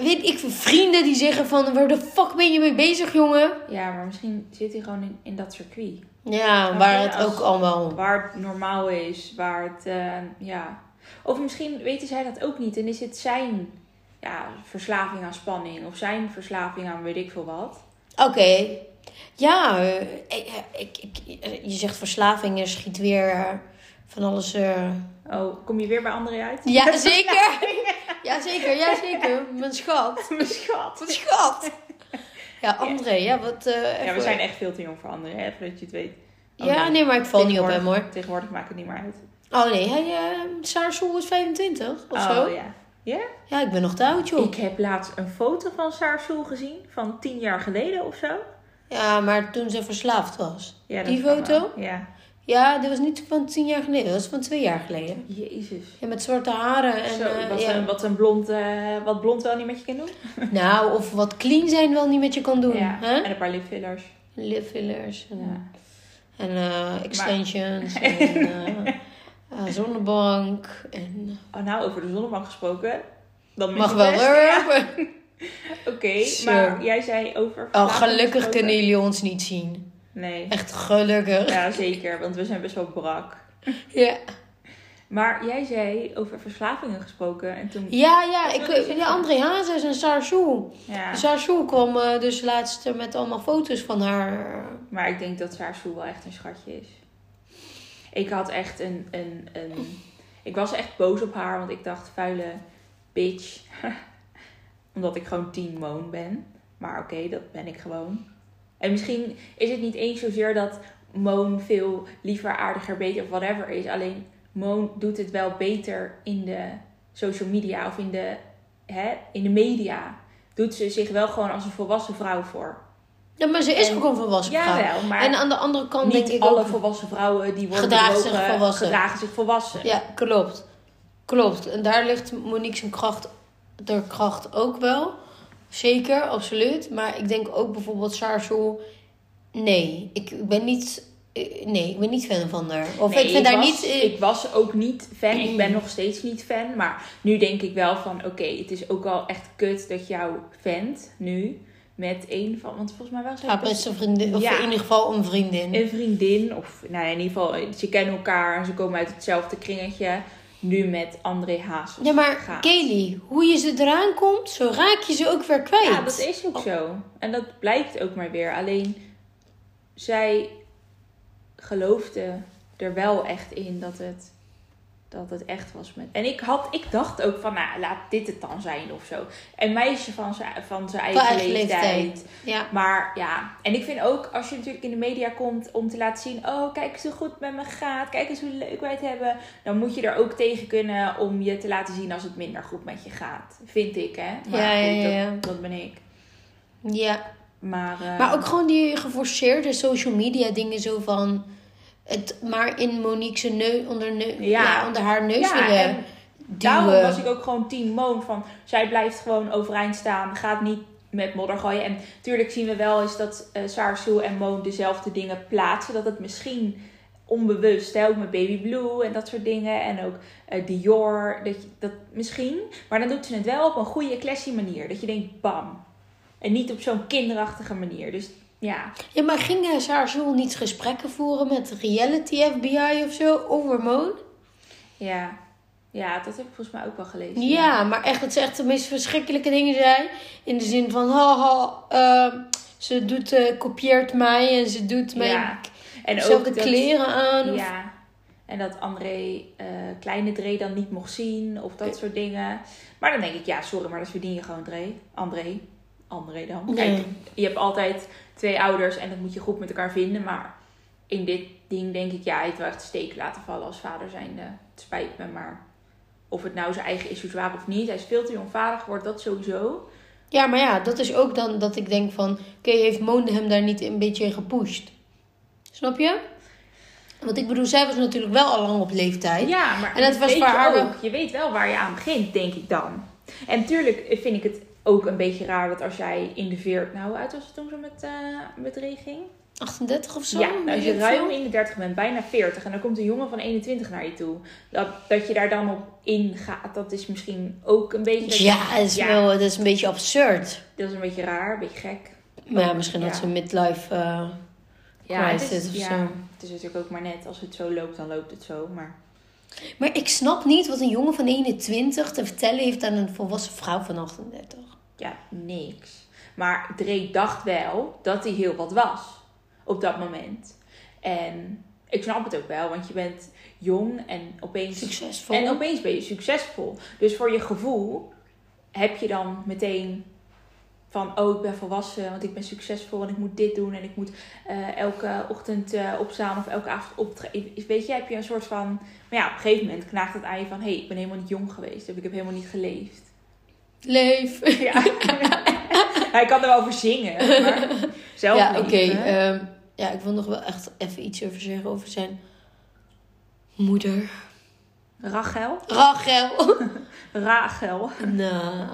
weet ik vrienden die zeggen van waar de fuck ben je mee bezig, jongen? ja, maar misschien zit hij gewoon in, in dat circuit. Ja, waar het als- ook allemaal. waar het normaal is, waar het, ja. Of misschien weten zij dat ook niet en is het zijn ja, verslaving aan spanning of zijn verslaving aan weet ik veel wat. Oké, Ja, eh, ik, ik, ik- je zegt verslaving, er schiet weer eh, van alles. eh. Oh, kom je weer bij André uit? Ja, [LAUGHS] zeker. Ja, zeker. Ja, zeker. Mijn schat. [LAUGHS] Mijn schat. Mijn schat. Ja, André, ja, wat... Ja, we zijn echt veel te jong voor André, hè, dat je het weet. Oh, Ja, nee, maar ik val niet op hem, hoor. Tegenwoordig maakt het niet meer uit. Oh nee, hij, uh, Saarsoel is 25 of oh, zo. ja. Ja? Ja, ik ben nog te oud, joh. Ik heb laatst een foto van Saarsoel gezien, van tien jaar geleden of zo. Ja, maar toen ze verslaafd was. Ja, Die foto? wel. Ja. Ja, dat was niet van tien jaar geleden, dat was van twee jaar geleden. Jezus. Ja, met zwarte haren en... Zo, eh, wat, ja. een, wat een blond, eh, wat blond wel niet met je kan doen. [LAUGHS] Nou, of wat clean zijn wel niet met je kan doen. Ja. Hè? En een paar lipfillers. Lip fillers en, Ja. en eh, extensions [LAUGHS] en eh, eh, zonnebank. En, Oh, nou, over de zonnebank gesproken. Dan mag wel. Ja, [LAUGHS] Oké, maar jij zei over... Oh, gelukkig gesproken. kunnen jullie ons niet zien. Nee. Echt gelukkig. Ja, zeker, want we zijn best wel brak. [LAUGHS] Ja, Maar jij zei over verslavingen gesproken en toen... ja, ja, ik, je ja? André Hazes en Sarsoel. Ja, kwam eh, dus laatst eh, met allemaal foto's van haar. maar ik denk dat Saarsoel wel echt een schatje is. Ik had echt een, een, een... Ik was echt boos op haar, want ik dacht, vuile bitch. [LAUGHS] Omdat ik gewoon teen moon ben. Maar oké, dat ben ik gewoon. En misschien is het niet eens zozeer dat Moon veel liever, aardiger, beter of whatever is. Alleen Moon doet het wel beter in de social media of in de, hè, in de media. Doet ze zich wel gewoon als een volwassen vrouw voor. Ja, maar ze is En- ook een volwassen vrouw. Jawel, maar En aan de andere kant denk niet ik alle ook... volwassen vrouwen die worden Gedragen zich volwassen. gedragen zich volwassen. Ja, klopt. Klopt. En daar ligt Monique zijn kracht, de kracht ook wel. Zeker, absoluut. Maar ik denk ook bijvoorbeeld Sarsoel... Nee, ik ben niet... eh, Nee, ik ben niet fan van haar. Of Nee, ik vind haar was, niet... eh, Ik was ook niet fan. Ik ben nog steeds niet fan. Maar nu denk ik wel van... Oké, het is ook wel echt kut dat jouw vent nu... Met een van... Want volgens mij wel ja, met zijn vriendin. Of Ja. in ieder geval een vriendin. een vriendin. Of nou ja, in ieder geval... Ze kennen elkaar. En ze komen uit hetzelfde kringetje. Nu met André Hazes Ja, maar gaat. Kelly, hoe je ze eraan komt, zo raak je ze ook weer kwijt. Ja, dat is ook zo. En dat blijkt ook maar weer. Alleen, zij geloofde er wel echt in dat het, dat het echt was. Met... En ik, had, ik dacht ook van, nou, laat dit het dan zijn of zo. Een meisje van zijn, van zijn eigen, eigen leeftijd. leeftijd. Ja. Maar ja, en ik vind ook als je natuurlijk in de media komt om te laten zien: oh, kijk eens hoe goed met me gaat, kijk eens hoe leuk wij het hebben. Dan moet je er ook tegen kunnen om je te laten zien als het minder goed met je gaat. Vind ik, hè? Maar Ja, ja, ja, ja. Dat, dat ben ik. ja. Maar, eh, Maar ook gewoon die geforceerde social media dingen zo van... Het maar in Monique's neus, onder, neu, ja. Ja. onder haar neus ja, willen en daarom was ik ook gewoon team Moon. Van, zij blijft gewoon overeind staan, gaat niet met modder gooien. En natuurlijk zien we wel eens dat eh Sarsu en Moon dezelfde dingen plaatsen. Dat het misschien onbewust, hè, ook met Baby Blue en dat soort dingen. En ook eh, Dior, dat, je, dat misschien. Maar dan doet ze het wel op een goede, classy manier. Dat je denkt, bam. En niet op zo'n kinderachtige manier. Dus ja, Ja, maar ging Sarzoel niet gesprekken voeren met Reality FBI of zo over Moon? ja. Ja, dat heb ik volgens mij ook wel gelezen. Ja, maar echt dat ze echt de meest verschrikkelijke dingen zei. In de zin van, haha, eh, ze doet, eh, kopieert mij en ze doet mijn Ja. En ook dat- kleren aan. Of, Ja, en dat André eh, kleine Dre dan niet mocht zien of dat soort dingen. Maar dan denk ik, ja, sorry, maar dat verdien je gewoon Dre. André. André dan. Kijk, je hebt altijd twee ouders en dat moet je goed met elkaar vinden. Maar in dit ding denk ik, ja, hij heeft wel echt de steek laten vallen als vader zijnde. Het spijt me, maar of het nou zijn eigen issues waren of niet. Hij is veel te jong vader geworden, dat sowieso. Ja, maar ja, dat is ook dan dat ik denk van... Oké, heeft Moon hem daar niet een beetje in gepusht? Snap je? Want ik bedoel, zij was natuurlijk wel al lang op leeftijd. Ja, maar En dat was voor haar ook. Je weet wel waar je aan begint, denk ik dan. En natuurlijk vind ik het ook een beetje raar dat als jij in de veert... Nou, hoe oud was het toen zo met, eh met Ray ging? 38 of zo? ja, nou, als je ruim in de 30 bent, bijna 40... en dan komt een jongen van 21 naar je toe... dat, dat je daar dan op ingaat, dat is misschien ook een beetje... dat je- Ja, dat is, ja, Wel, dat is een beetje absurd. dat is een beetje raar, een beetje gek. Maar ja, misschien Ja. ze een midlife... eh, Ja, het is, of ja, zo. het is natuurlijk ook maar net. Als het zo loopt, dan loopt het zo. Maar Maar ik snap niet wat een jongen van 21 te vertellen heeft aan een volwassen vrouw van 38. Ja, niks. Maar Drake dacht wel dat hij heel wat was op dat moment. En ik snap het ook wel, want je bent jong en opeens, Succesvol. en opeens ben je succesvol. Dus voor je gevoel heb je dan meteen van, oh ik ben volwassen, want ik ben succesvol en ik moet dit doen en ik moet eh, elke ochtend eh, opstaan of elke avond optreden. Weet je, heb je een soort van, maar ja, op een gegeven moment knaagt het aan je van, hé, hey, ik ben helemaal niet jong geweest of ik heb helemaal niet geleefd. Leef. Ja. [LAUGHS] Hij kan er wel over zingen, maar zelf Ja, niet, oké. ehm, ja, ik wil nog wel echt even iets over zeggen over zijn moeder. Rachel? Rachel. [LAUGHS] Rachel. nou,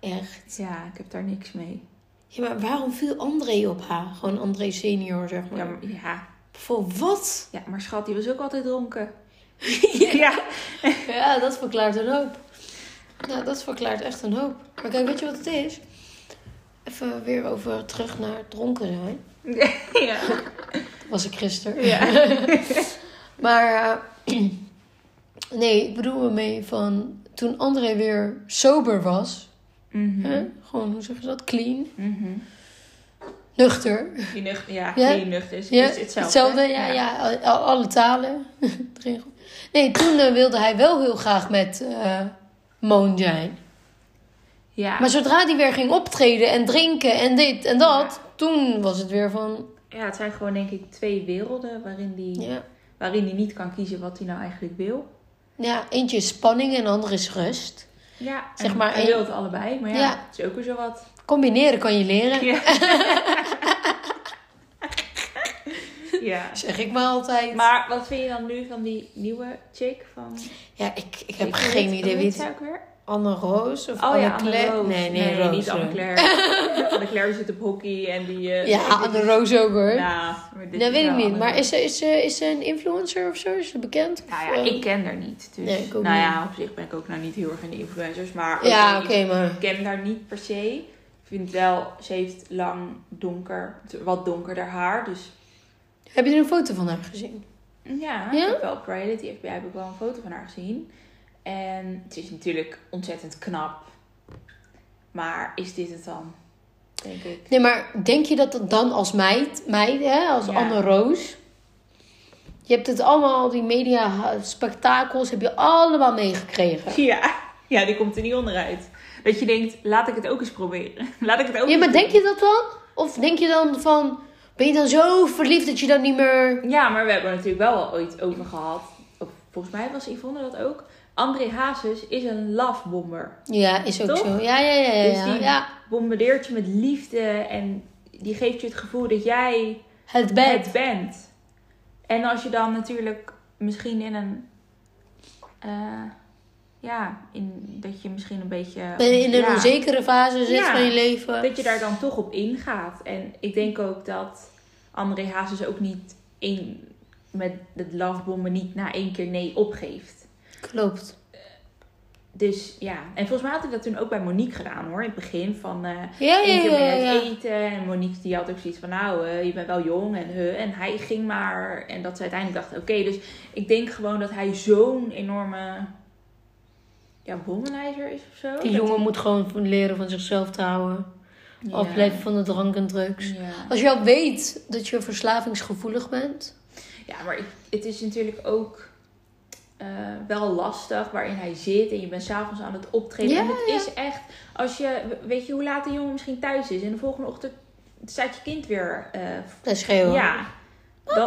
echt. Ja, ik heb daar niks mee. Ja, maar waarom viel André op haar? Gewoon André senior, zeg maar. Ja, maar, ja. Voor wat? ja, maar schat, die was ook altijd dronken. [LAUGHS] ja. Ja, dat verklaart een hoop. Nou, dat verklaart echt een hoop. Maar kijk, weet je wat het is? Even weer over terug naar dronken zijn. [LAUGHS] ja. Dat was ik gisteren. Ja. [LAUGHS] Maar eh, [CLEARS THROAT] nee, ik bedoel ermee van toen André weer sober was. Mhm. Hè? Gewoon, hoe zeg je dat? Clean. Mhm. Nuchter. Die ja, Ja. die nucht is, Ja, is hetzelfde. ja, ja. al- al- alle talen. [LAUGHS] Nee, toen eh, wilde hij wel heel graag met eh Moon zijn. Ja. Maar zodra hij weer ging optreden en drinken en dit en dat, toen was het weer van, ja, het zijn gewoon denk ik twee werelden waarin die, ja. waarin die niet kan kiezen wat hij nou eigenlijk wil. Ja, eentje is spanning en de andere is rust. Ja, Zeg en maar hij wil het allebei, maar ja, Ja. het is ook weer zo wat. Combineren kan je leren, Ja. [LAUGHS] ja. [LAUGHS] zeg ik maar altijd. Maar wat vind je dan nu van die nieuwe chick van... ja, ik, ik heb geen idee wie het ook weer? Anne Roos of Oh Anne ja, Anne Claire? Roos. Nee, nee, Roos. niet Anne. Claire. [LAUGHS] Anne Claire zit op hockey en die... eh, Ja, Anne Roos ook hoor. Nou, dat is weet ik niet. Anne Maar is ze, is, ze, is ze een influencer of zo? Is ze bekend? Nou ja, eh, ik ken haar niet. Dus, Nee, ik ook nou niet. ja, op zich ben ik ook nou niet heel erg in de influencers. Maar Ja, oké, oké, maar... ik ken haar niet per se. Ik vind wel, ze heeft lang donker, wat donkerder haar. Dus Heb je er een foto van haar gezien? ja, Ja? ik heb wel Reality FBI heb ik wel een foto van haar gezien. En het is natuurlijk ontzettend knap. Maar is dit het dan? Denk ik. Nee, maar denk je dat het dan als meid, meid hè, als Ja. Anne Roos... Je hebt het allemaal, die media spektakels, heb je allemaal meegekregen. Ja, ja, die komt er niet onderuit. Dat je denkt, laat ik het ook eens proberen. [LAUGHS] Laat ik het ook Ja, maar denk je dat dan? Of denk je dan van, ben je dan zo verliefd dat je dan niet meer... Ja, maar we hebben er natuurlijk wel al ooit over gehad. Of, volgens mij was Yvonne dat ook. André Hazes is een lovebomber. Ja, is ook Toch? zo. Ja, ja, ja, ja. Dus die- ja. Bombardeert je met liefde en die geeft je het gevoel dat jij Het bed. het bent. En als je dan natuurlijk misschien in een... eh, ja, in, dat je misschien een beetje... In een ja, onzekere fase zit Ja. van je leven. Dat je daar dan toch op ingaat. En ik denk ook dat André Hazes ook niet in, met het lovebomben niet na één keer nee opgeeft. Klopt. Dus ja, en volgens mij had ik dat toen ook bij Monique gedaan hoor. In het begin van eh Ja, ja, één keer mee uit eten. En Monique die had ook zoiets van nou, eh, je bent wel jong en huh. En hij ging maar. En dat ze uiteindelijk dachten oké. dus ik denk gewoon dat hij zo'n enorme ja, womanizer is of zo. Die jongen moet gewoon leren van zichzelf te houden. Afblijven van de drank en drugs. Ja. Als je al weet dat je verslavingsgevoelig bent. Ja, maar het is natuurlijk ook eh, wel lastig waarin hij zit en je bent s'avonds aan het optreden. Ja, en het ja. is echt, als je, weet je hoe laat de jongen misschien thuis is en de volgende ochtend staat je kind weer. eh, Dat is schreeuwen. ja, dan,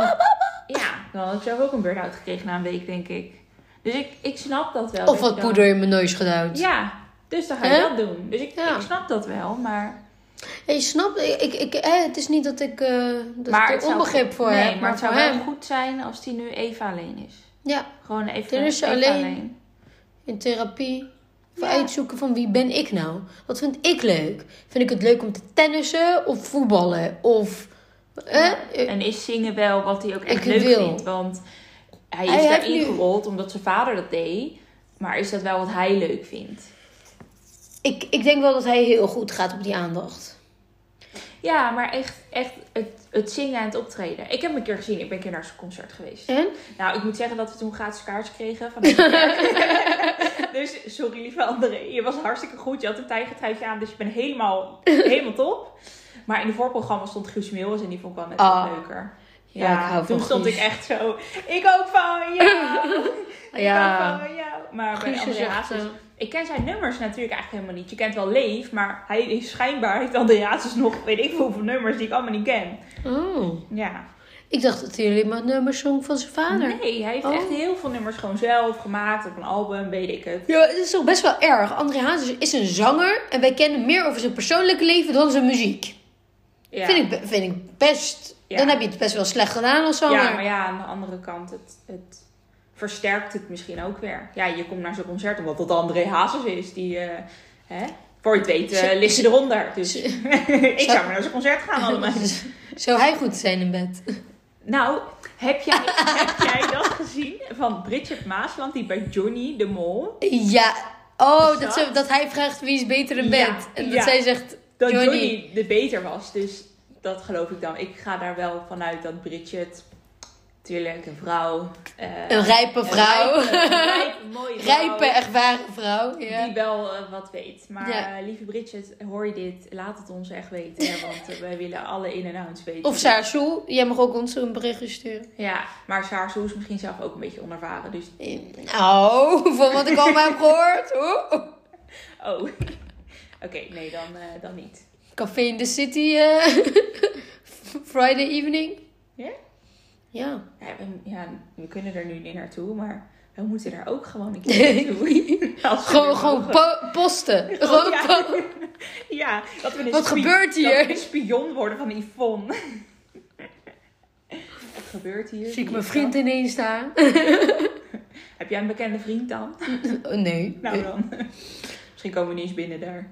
ja, dan had ik zelf ook een burn-out gekregen na een week, denk ik. Dus ik, ik snap dat wel. Of wat dan- poeder in mijn neus gedouwd. Ja, dus dan ga je dat doen. Dus ik, Ja. ik snap dat wel, maar... Ja, je snapt, ik, ik, hè, het is niet dat ik, eh dat maar ik er onbegrip voor nee, heb. maar, Maar, het voor zou wel hem, goed zijn als hij nu even alleen is. ja, Gewoon even, is even alleen. in therapie. Of Ja. uitzoeken van wie ben ik nou? Wat vind ik leuk? Vind ik het leuk om te tennissen of voetballen? Of, eh, eh, En is zingen wel wat hij ook echt Ik leuk wil. vindt. Want hij is Hij daarin nu- gerold omdat zijn vader dat deed. Maar is dat wel wat hij leuk vindt? ik, ik denk wel dat hij heel goed gaat op die aandacht. Ja, maar echt, echt het, het zingen en het optreden. Ik heb hem een keer gezien. Ik ben een keer naar zijn concert geweest. En? Nou, ik moet zeggen dat we toen gratis kaartjes kregen van [LAUGHS] dus sorry lieve André, je was hartstikke goed. Je had een tijgertruitje aan, dus je bent helemaal, helemaal top. Maar in de voorprogramma stond Guus Meeuwis en die vond ik wel net wat leuker. Ja, Ja, ik hou van toen stond Guus. ik echt zo, ik ook van jou. [LAUGHS] Ik Ja. ook van jou. Maar bij Guus is André Hazes, eh, ik ken zijn nummers natuurlijk eigenlijk helemaal niet. Je kent wel Leef, maar hij is schijnbaar, heeft André Hazes nog, weet ik hoeveel nummers die ik allemaal niet ken. Oh. Ja. Ik dacht dat hij alleen maar nummers zong van zijn vader. Nee, hij heeft Oh. echt heel veel nummers gewoon zelf gemaakt op een album, weet ik het. Ja, het is toch best wel erg. André Hazes is een zanger en wij kennen meer over zijn persoonlijke leven dan zijn muziek. Ja. Vind, ik, vind ik best. Ja. Dan heb je het best wel slecht gedaan als zanger. Ja, maar ja, aan de andere kant, het, het versterkt het misschien ook weer. Ja, je komt naar zo'n concert omdat het André Hazes is. Die, eh, hè, voor je het weet, eh, Ze- ligt eronder. Dus [LAUGHS] ik zou maar naar zo'n concert gaan allemaal. [LAUGHS] Zou hij goed zijn in bed? Nou, heb jij, heb jij dat gezien van Bridget Maasland, die bij Johnny de Mol... Ja. Oh, dat, dat? ze, dat hij vraagt wie is beter in Ja, bed. En dat ja. zij zegt Dat Johnny. Johnny. de beter was. Dus dat geloof ik dan. Ik ga daar wel vanuit dat Bridget, natuurlijk een vrouw... eh, een rijpe vrouw. Een rijpe, een rijpe, [LAUGHS] mooie vrouw. rijpe, ervaren vrouw. Ja. Die wel eh, wat weet. Maar Ja. eh, lieve Bridget, hoor je dit? Laat het ons echt weten. Hè? Want wij willen alle in- en outs weten. Of Sarah Soel. Jij mag ook ons een berichtje sturen. Ja, maar Saar Soe is misschien zelf ook een beetje onervaren. Dus, Nou, [LAUGHS] van wat ik allemaal heb gehoord. Oeh. oh. [LAUGHS] Oké, nee, dan, dan niet. Café in the City. eh, [LAUGHS] Friday evening. Ja? Ja. Ja we, ja, we kunnen er nu niet naartoe, maar we moeten er ook gewoon een [LAUGHS] keer naartoe. [LAUGHS] Gewoon, gewoon po- posten. Gewoon ja. po- Ja, dat we een Wat gebeurt hier? Dat we een spion worden van Yvonne. Wat gebeurt hier? Zie ik mijn vriend ineens staan. Heb jij een bekende vriend dan? Oh, nee. Nou dan. Misschien komen we niet eens binnen daar.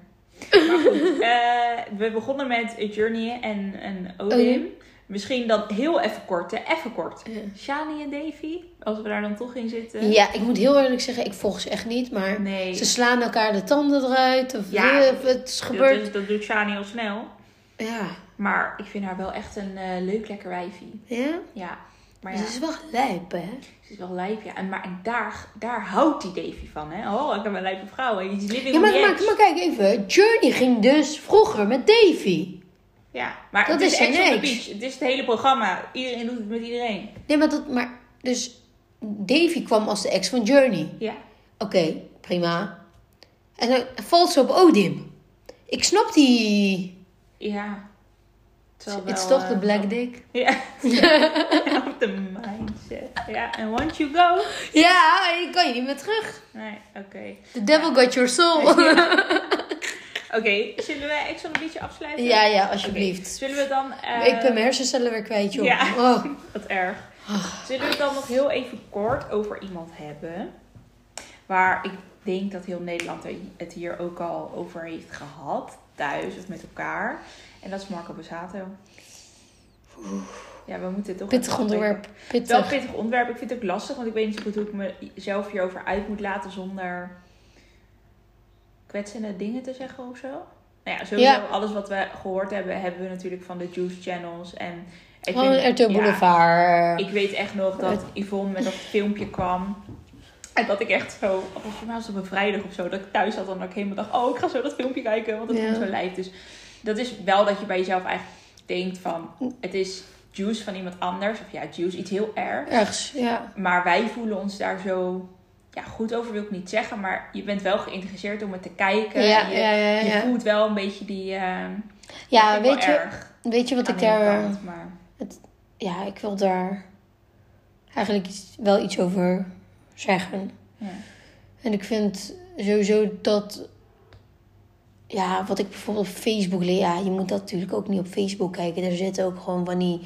Maar goed, eh, we begonnen met Journey en, en Odin. Odin. Misschien dan heel even kort, hè? Even kort. Ja. Shani en Davy, als we daar dan toch in zitten. Ja, ik moet heel eerlijk zeggen, ik volg ze echt niet. Maar Nee, ze slaan elkaar de tanden eruit. Of Ja. ja. het is dat, gebeurd. is- dat doet Shani al snel. Ja. Maar ik vind haar wel echt een eh, leuk, lekker wijfie. Ja? Ja, maar Ze ja, is wel lijp, hè? ze is wel lijp, ja. En, maar daar, daar houdt die Davy van, hè. Oh, ik heb een lijpe vrouw. hè. Is living Ja, maar, maar, edge. maar kijk even. Journey ging dus vroeger met Davy. Ja, maar Dat het is is on the ex. Beach. Het is het hele programma. Iedereen doet het met iedereen. Nee, maar dat... Maar, dus Davy kwam als de ex van Journey. Ja. Oké, prima. En dan valt ze op Odin. Ik snap die... Ja. Het is wel, toch de eh, black dick? Ja. [LAUGHS] [LAUGHS] De mindset. Ja, en once you go. Ja, ik kan je niet meer terug. Nee, oké. The devil got your soul. [LAUGHS] Oké, zullen we Ex on the Beach afsluiten? Ja, ja, alsjeblieft. Zullen we dan... eh, ik ben mijn hersencellen weer kwijt, joh. Ja. Oh. [LAUGHS] Wat erg. Zullen we het dan nog heel even kort over iemand hebben? Waar ik denk dat heel Nederland het hier ook al over heeft gehad. Thuis of met elkaar. En dat is Marco Borsato. Ja, we moeten toch Pittig onderwerp. Is wel Pittig. pittig onderwerp. Ik vind het ook lastig, want ik weet niet zo goed hoe ik mezelf hierover uit moet laten zonder kwetsende dingen te zeggen of zo. Nou ja, sowieso Ja. alles wat we gehoord hebben, hebben we natuurlijk van de Juice Channels. En ik RTL ja, Boulevard. ik weet echt nog dat Yvonne met dat filmpje kwam. En dat ik echt zo, volgens mij was het op een vrijdag of zo, dat ik thuis zat en dat ik helemaal dacht, oh ik ga zo dat filmpje kijken, want het Ja. komt zo lijf. Dus dat is wel dat je bij jezelf eigenlijk denkt van, het is juice van iemand anders. Of ja, juice, iets heel erg. Ergens, ja. Maar wij voelen ons daar zo ja, goed over, wil ik niet zeggen. Maar je bent wel geïnteresseerd om het te kijken. Ja, je, ja, ja, je voelt wel een beetje die... eh, Ja, weet je, erg weet je wat ik daar... kant, maar... Ja, ik wil daar eigenlijk iets- wel iets over zeggen. Ja. En ik vind sowieso dat... Ja, wat ik bijvoorbeeld op Facebook leer... Ja, je moet dat natuurlijk ook niet op Facebook kijken. Er zitten ook gewoon van die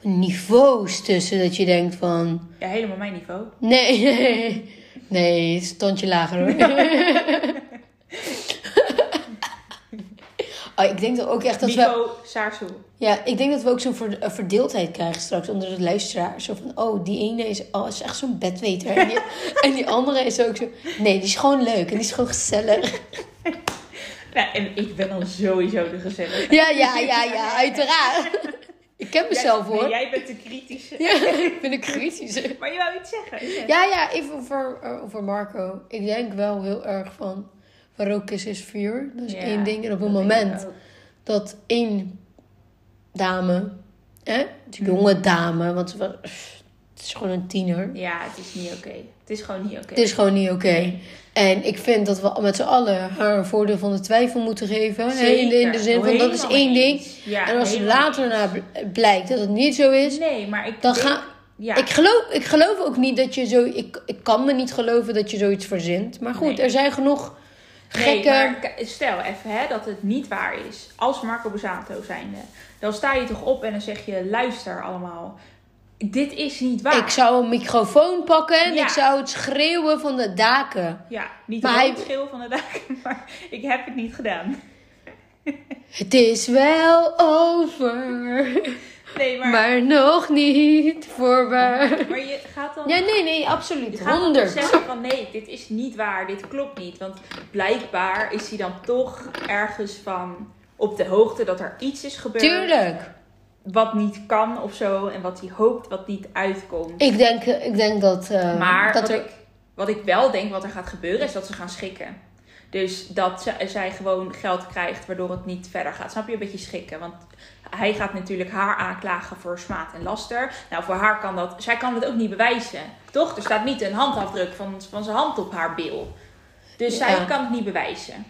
niveaus tussen dat je denkt van... ja, helemaal mijn niveau. Nee, [LAUGHS] nee, nee, standje lager hoor. [LAUGHS] oh, ik denk dat ook echt dat we... niveau Saarsoe. Ja, ik denk dat we ook zo'n ver- eh, verdeeldheid krijgen straks onder de luisteraars. Zo van, oh, die ene is, oh, is echt zo'n bedweter. En die, [LAUGHS] en die andere is ook zo... Nee, die is gewoon leuk en die is gewoon gezellig. Ja, en ik ben dan sowieso de gezellige. Ja, ja, ja, ja, uiteraard. Ik ken mezelf Jij- hoor. jij bent de kritische. Ja, ik ben een kritische. Maar je wou iets zeggen. Zeg. Ja, ja, even over, eh, over Marco. Ik denk wel heel erg van, waar ook is, is vuur. Dat is Ja, één ding. En op ik moment dat één dame, hè, een Mhm. jonge dame, want ze was, het is gewoon een tiener. Ja, het is niet oké. Het is gewoon niet oké. Het is gewoon niet oké. En ik vind dat we met z'n allen haar een voordeel van de twijfel moeten geven. hè, In de, in de zin van, dat is één ding. Ja, en als later eens. na bl- blijkt dat het niet zo is, Nee, maar ik dan denk- ga, Ja, Ik, geloof, ik geloof ook niet dat je zo. Ik, ik kan me niet geloven dat je zoiets verzint. Maar goed, Nee. er zijn genoeg Nee, gekke. maar stel even hè, dat het niet waar is. Als Marco Borsato zijnde. Dan sta je toch op en dan zeg je... Luister allemaal. Dit is niet waar. Ik zou een microfoon pakken en Ja. ik zou het schreeuwen van de daken. Ja, niet Maar hij... schil van de daken. [LAUGHS] Maar ik heb het niet gedaan. [LAUGHS] Het is wel over, Nee, maar... maar nog niet voorbij. Maar je gaat dan... Ja, nee, nee, Je absoluut. gaat dan 100. zeggen van nee, dit is niet waar, dit klopt niet. Want blijkbaar is hij dan toch ergens van op de hoogte dat er iets is gebeurd. Tuurlijk. Wat niet kan of zo. En wat hij hoopt wat niet uitkomt. Ik denk, ik denk dat. eh, Maar dat wat, er. ik, wat ik wel denk wat er gaat gebeuren is dat ze gaan schikken. Dus dat ze- zij gewoon geld krijgt waardoor het niet verder gaat. Snap je? Een beetje schikken. Want hij gaat natuurlijk haar aanklagen voor smaad en laster. Nou, voor haar kan dat... Zij kan het ook niet bewijzen. Toch? Er staat niet een handafdruk van, van zijn hand op haar bil. Dus zij kan het niet bewijzen.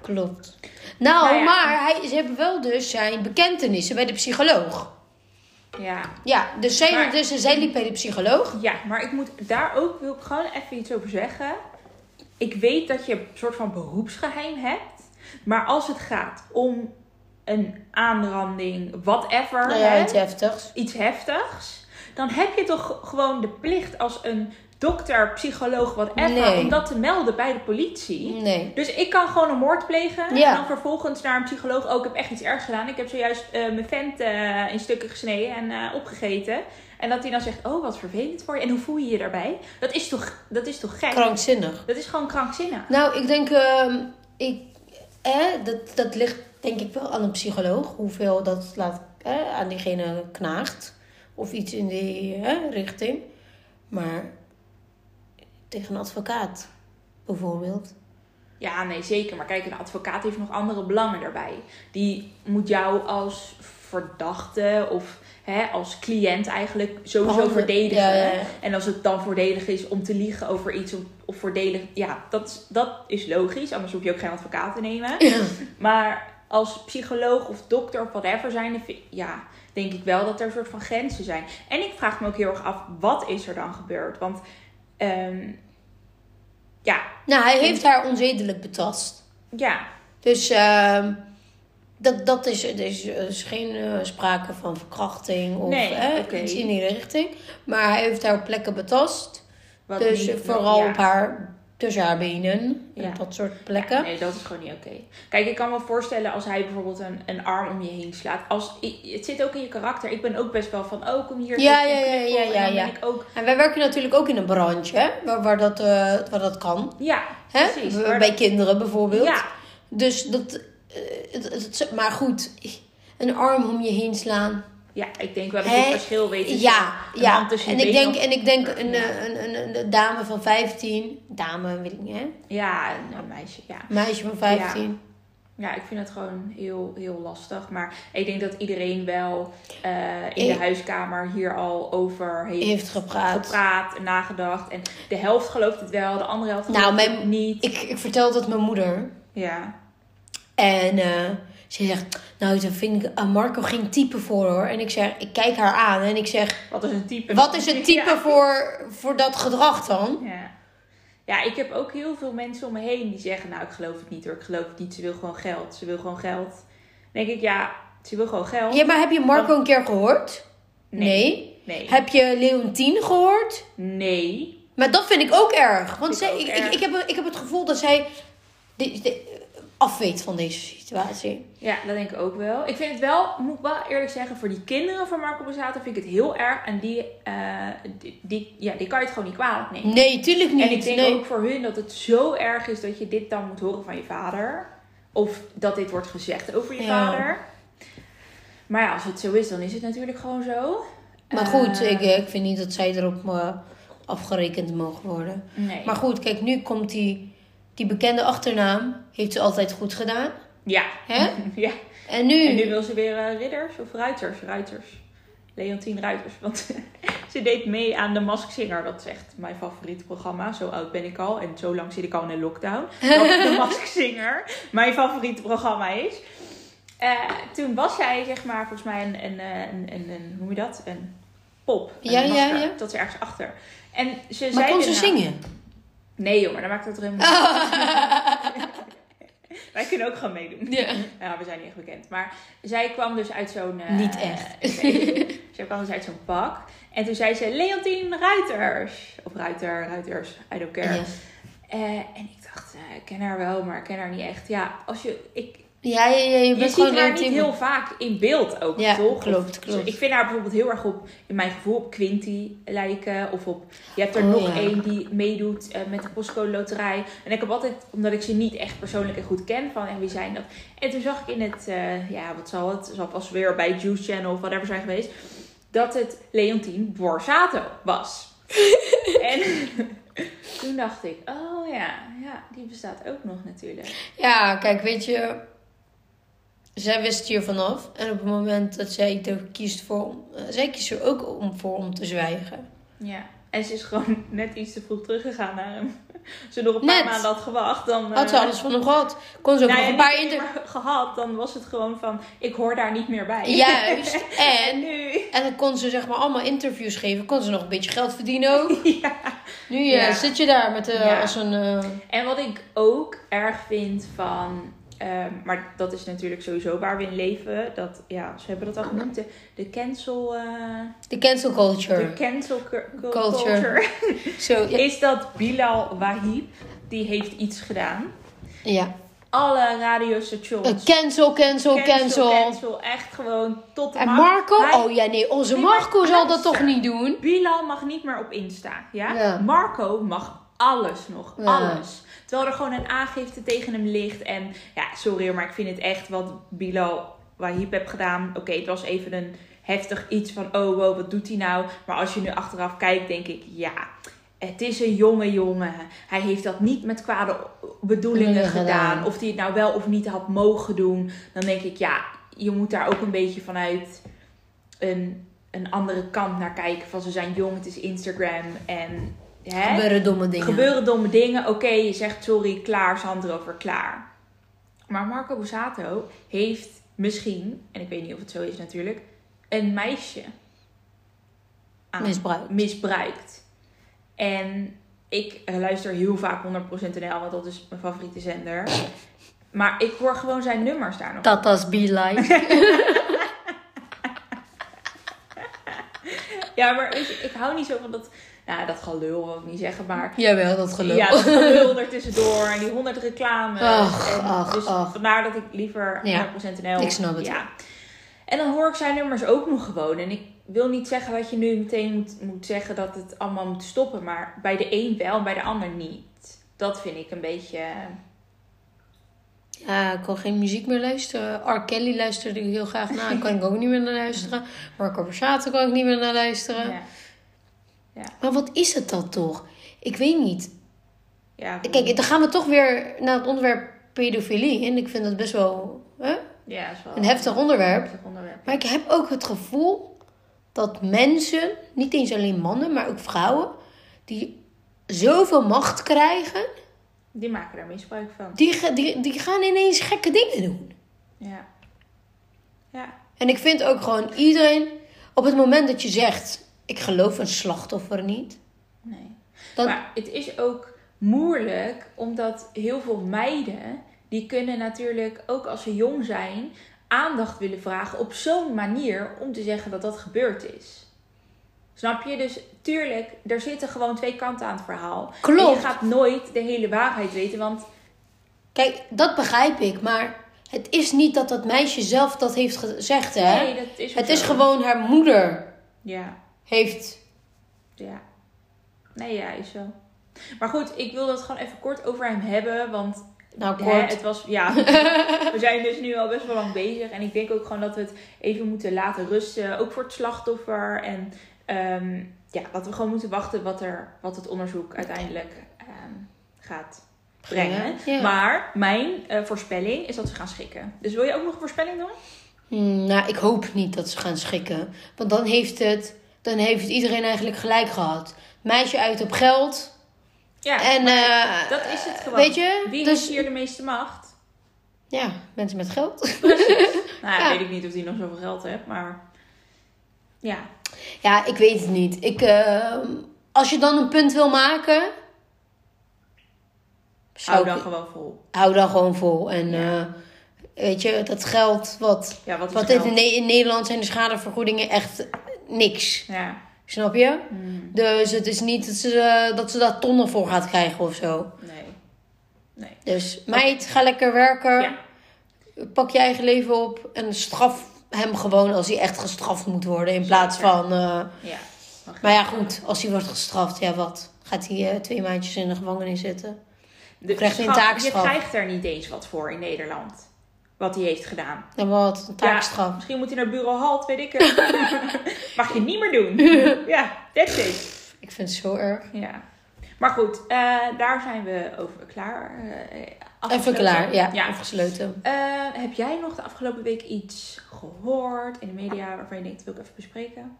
Klopt. Nou, Nou ja. maar hij, ze hebben wel dus zijn bekentenissen bij de psycholoog. Ja. Ja, dus zij, Maar- dus zij liep bij de psycholoog. ja, maar ik moet daar ook... Wil ik gewoon even iets over zeggen. Ik weet dat je een soort van beroepsgeheim hebt. Maar als het gaat om een aanranding, whatever... Nou ja, hè, iets heftigs. iets heftigs, dan heb je toch gewoon de plicht als een dokter, psycholoog, whatever, Nee. om dat te melden bij de politie. Nee. Dus ik kan gewoon een moord plegen Ja. en dan vervolgens naar een psycholoog. Oh, ik heb echt iets ergs gedaan. Ik heb zojuist eh, mijn vent eh, in stukken gesneden en eh, opgegeten. En dat hij dan zegt, oh, wat vervelend voor je. En hoe voel je je daarbij? Dat is toch, dat is toch gek? Krankzinnig. Dat is gewoon krankzinnig. Nou, ik denk, ehm, ik, eh, dat, dat ligt denk ik wel aan een psycholoog. Hoeveel dat laat, eh, aan diegene knaagt. Of iets in die eh, richting. Maar tegen een advocaat, bijvoorbeeld. Ja, nee, zeker. Maar kijk, een advocaat heeft nog andere belangen daarbij. Die moet jou als verdachte of hè, als cliënt eigenlijk sowieso verdedigen. Ja, ja, ja. En als het dan voordelig is om te liegen over iets of, of voordelig... Ja, dat, is- dat is logisch. Anders hoef je ook geen advocaat te nemen. Maar als psycholoog of dokter of whatever zijn, ja, denk ik wel dat er een soort van grenzen zijn. En ik vraag me ook heel erg af, wat is er dan gebeurd? Want, ehm, ja, Nou, hij heeft haar onzedelijk betast. ja, Dus ehm, dat, dat is, er is, is geen eh, sprake van verkrachting of Nee, eh, iets in die richting. Maar hij heeft haar op plekken betast. wat dus niet- vooral ja. op haar, tussen haar benen. Ja. En dat soort Ja, plekken. nee, dat is gewoon niet oké. Kijk, ik kan me voorstellen als hij bijvoorbeeld een, een arm om je heen slaat. Als, het zit ook in je karakter. Ik ben ook best wel van, oh, kom hier. Ja, ja, ja, ja, En ja, ik ook, En wij werken natuurlijk ook in een branche hè, waar, waar, dat, eh, waar dat kan. ja, Hè? precies. Bij dat- kinderen bijvoorbeeld. ja, Dus dat. eh, het, het, het- maar goed, een arm om je heen slaan. Ja, ik denk wel dat je het verschil weet. Ja, een ja. En ik, denk, en ik denk een, Ja. eh, een, een, een, een dame van 15. Dame, weet ik niet, hè? Ja, een meisje, ja. Een meisje van 15. Ja, ik vind het gewoon heel, heel lastig. Maar ik denk dat iedereen wel eh, in Ik- de huiskamer hier al over heeft, Heeft gepraat. gepraat en nagedacht. En de helft gelooft het wel, de andere helft gelooft Nou, het mijn- niet. Ik, ik vertelde dat mijn moeder. Ja. En eh, ze zegt, nou, daar vind ik aan Marco geen type voor hoor. En ik zeg, ik kijk haar aan en ik zeg, Wat is een type? wat is het [LAUGHS] type Ja. voor, voor dat gedrag dan? Ja. ja, ik heb ook heel veel mensen om me heen die zeggen... Nou, ik geloof het niet hoor, ik geloof het niet. Ze wil gewoon geld, ze wil gewoon geld. Dan denk ik, ja, ze wil gewoon geld. Ja, maar heb je Marco een keer gehoord? Nee. Nee. Heb je Leontien gehoord? Nee. Maar dat vind ik ook erg. Want ik zij, ik, ik, ik, heb, ik heb het gevoel dat zij de, de- afweet van deze situatie. Ja, dat denk ik ook wel. Ik vind het wel, moet ik wel eerlijk zeggen, voor die kinderen van Marco Borsato vind ik het heel erg. En die, eh, die, die- ja, die kan je het gewoon niet kwalijk nemen. Nee, tuurlijk niet. En ik denk nee. ook voor hun dat het zo erg is dat je dit dan moet horen van je vader. Of dat dit wordt gezegd over je Ja. vader. Maar ja, als het zo is, dan is het natuurlijk gewoon zo. Maar goed, Eh, ik, ik vind niet dat zij erop eh, afgerekend mogen worden. Nee. Maar goed, kijk, nu komt die, die bekende achternaam. Heeft ze altijd goed gedaan. Ja. Hè? [LAUGHS] ja. En nu... En nu wil ze weer eh, ridders of ruiters? Ruiters. Leontien Ruiters. Want [LAUGHS] ze deed mee aan de Mask Singer. Dat is echt mijn favoriete programma. Zo oud ben ik al. En zo lang zit ik al in lockdown. Dat de Mask Singer mijn favoriete programma is. Eh, toen was zij, zeg maar, volgens mij een, een, eh, een, een, een hoe noem je dat? Een pop. Een Ja, ja, masker. ja. Dat is ergens achter. En ze maar zei kon ze zingen? Nee maar dan maakt het er helemaal [LAUGHS] Wij kunnen ook gewoon meedoen. Ja. We zijn niet echt bekend. Maar zij kwam dus uit zo'n... eh, Niet echt. nee. zij kwam dus uit zo'n pak. En toen zei ze, Leontien Ruiters. Of Ruiter, Ruiters, I don't care. Eh, en ik dacht, eh, ik ken haar wel, maar ik ken haar niet echt. Ja, als je... Ik, Ja, ja, ja, je je bent ziet gewoon haar niet heel vaak in beeld ook, Ja, toch? klopt, Of- klopt. Ik vind haar bijvoorbeeld heel erg op, in mijn gevoel, op Quinty lijken. Of op, je hebt er Oh, nog ja. één die meedoet eh, met de postcode loterij. En ik heb altijd, omdat ik ze niet echt persoonlijk en goed ken, van en wie zijn dat? En toen zag ik in het, eh, ja, wat zal het? Zal pas weer bij Juice Channel of whatever zijn geweest. Dat het Leontien Borsato was. [LAUGHS] en toen dacht ik, oh ja, ja, die bestaat ook nog natuurlijk. Ja, kijk, weet je... Zij wist hier vanaf. En op het moment dat zij er kiest voor... om- eh, zij kiest er ook om, voor om te zwijgen. Ja, en ze is gewoon [LAUGHS] net iets te vroeg teruggegaan naar hem. Ze nog een paar Net. maanden had gewacht, dan... Had ze eh, alles van hem gehad. Kon ze ook nou nog ja, een paar niet inter... meer gehad, dan was het gewoon van, ik hoor daar niet meer bij. Juist. [LAUGHS] en En, nu... en dan kon ze zeg maar allemaal interviews geven. Kon ze nog een beetje geld verdienen ook. [LAUGHS] Ja. Nu eh, Ja. zit je daar met, Ja. als een... En wat ik ook erg vind van... ehm, maar dat is natuurlijk sowieso waar we in leven. Dat, ja, ze hebben dat al genoemd. De, de cancel... eh, de cancel culture. de cancel Culture. [LAUGHS] Is dat Bilal Wahib. Die heeft iets gedaan. ja. Alle radiostations... Eh, cancel, cancel, cancel. cancel. Echt gewoon tot de En. Marco? Hij- Oh ja, nee, onze Nee, Marco zal dat toch niet doen? Bilal mag niet meer op Insta. Ja? Marco mag alles nog. Ja. Alles. Terwijl er gewoon een aangifte tegen hem ligt. En ja, sorry maar ik vind het echt wat Bilal Wahib heeft gedaan. Oké, het was even een heftig iets van, oh wow, wat doet hij nou? Maar als je nu achteraf kijkt, denk ik, ja, het is een jonge jongen. Hij heeft dat niet met kwade bedoelingen gedaan. Of hij het nou wel of niet had mogen doen. Dan denk ik, ja, je moet daar ook een beetje vanuit een, een andere kant naar kijken. Van ze zijn jong, het is Instagram en... Hè? Gebeuren domme dingen. Gebeuren domme dingen. Oké, je zegt sorry, klaar, zand erover, klaar. Maar Marco Borsato heeft misschien, en ik weet niet of het zo is natuurlijk, een meisje aan- Misbruikt. misbruikt. En ik luister heel vaak 100% NL, want dat is mijn favoriete zender. Maar ik hoor gewoon zijn nummers daar nog. Tata's be like. [LAUGHS] Ja, maar weet je, ik hou niet zo van dat... Nou, dat gelul wil ik niet zeggen, maar... Jawel, dat geloof Ja, dat gelul er tussendoor en die honderd reclames. Ach, en ach, dus ach. vandaar dat ik liever Ja, 100% NL... ik snap het. Ja. En dan hoor ik zijn nummers ook nog gewoon. En ik wil niet zeggen dat je nu meteen moet, moet zeggen dat het allemaal moet stoppen. Maar bij de een wel, bij de ander niet. Dat vind ik een beetje... Ja, ik kan geen muziek meer luisteren. R. Kelly luisterde ik heel graag naar. Daar kan ik ook niet meer naar luisteren. [LAUGHS] Marco Borsato kan ik niet meer naar luisteren. Ja, Maar wat is het dan toch? Ik weet niet. ja, Kijk, dan gaan we toch weer naar het onderwerp pedofilie. En ik vind dat best wel hè, ja, is wel een heftig onderwerp. heftig onderwerp. Maar ik heb ook het gevoel dat mensen, niet eens alleen mannen, maar ook vrouwen, die zoveel macht krijgen, Die maken daar misbruik van. die, die, die gaan ineens gekke dingen doen. Ja. Ja. En ik vind ook gewoon iedereen, op het moment dat je zegt, ik geloof een slachtoffer niet, Nee. dan, Maar het is ook moeilijk, omdat heel veel meiden, die kunnen natuurlijk ook als ze jong zijn, aandacht willen vragen op zo'n manier om te zeggen dat dat gebeurd is. Snap je? Dus tuurlijk, er zitten gewoon twee kanten aan het verhaal. Klopt. En je gaat nooit de hele waarheid weten, want kijk, dat begrijp ik, maar het is niet dat dat meisje zelf dat heeft gezegd, hè? nee, dat is het is gewoon haar moeder Ja, heeft ja. Nee, ja, is zo. Maar goed, ik wil het gewoon even kort over hem hebben, want Nou, Hè, kort. het was, ja, [LAUGHS] we zijn dus nu al best wel lang bezig. En ik denk ook gewoon dat we het even moeten laten rusten. Ook voor het slachtoffer. En ehm, ja, dat we gewoon moeten wachten wat, er, wat het onderzoek uiteindelijk ehm, gaat brengen. Ja. Maar mijn eh, voorspelling is dat ze gaan schikken. Dus wil je ook nog een voorspelling doen? Hmm, nou, ik hoop niet dat ze gaan schikken. Want dan heeft het... Dan heeft iedereen eigenlijk gelijk gehad. Meisje uit op geld. Ja, En eh, dat is het gewoon. Weet je? Wie dus, heeft hier de meeste macht? Ja, mensen met geld. [LAUGHS] Nou, ja, weet ik niet of die nog zoveel geld heeft, maar... Ja, Ja, ik weet het niet. Ik, eh, als je dan een punt wil maken... hou ik- dan gewoon vol. hou dan gewoon vol. En Ja. eh, weet je, dat geld wat... Ja, wat in, Ne- in Nederland zijn de schadevergoedingen echt niks. Ja. Snap je? Hmm, Dus het is niet dat ze, dat ze daar tonnen voor gaat krijgen of zo. nee. Nee. Dus meid, ga lekker werken. Ja. Pak je eigen leven op. En straf hem gewoon als hij echt gestraft moet worden. In plaats Zeker. van... eh, Ja. maar ja, goed. Als hij wordt gestraft, ja wat? Gaat hij eh, twee maandjes in de gevangenis zitten? De, Krijgt hij een taakstraf. Je krijgt er niet eens wat voor in Nederland. Wat hij heeft gedaan. En wat? Een taakstraf. Ja, misschien moet hij naar bureau halt, weet ik het. [LAUGHS] Mag je niet meer doen. [LAUGHS] ja, that's it. Ik vind het zo erg. Ja. Maar goed, eh, daar zijn we over klaar. eh, Even klaar, ja. ja. Afgesloten. Eh, heb jij nog de afgelopen week iets gehoord in de media waarvan je denkt, wil ik even bespreken?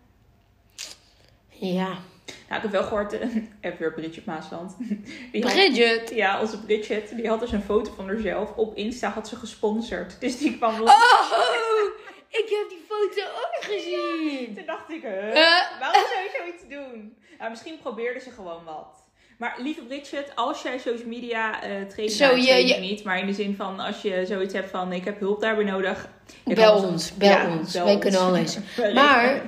Ja. Nou, ik heb wel gehoord, eh, [LAUGHS] even weer Bridget Maasland. [LAUGHS] Die had- Bridget. ja, onze Bridget, die had dus een foto van haarzelf. Op Insta had ze gesponsord. [LAUGHS] Dus die kwam los. Oh, ik heb die foto ook gezien. Toen dacht ik, huh? Eh. waarom zou je zoiets doen? Nou, misschien probeerde ze gewoon wat. Maar lieve Bridget, als jij social media eh traint, Zo, nou, je- je- niet. Maar in de zin van, als je zoiets hebt van, ik heb hulp daarbij nodig. Bel ons- bel Ja, ons. Wij kunnen alles. Maar-.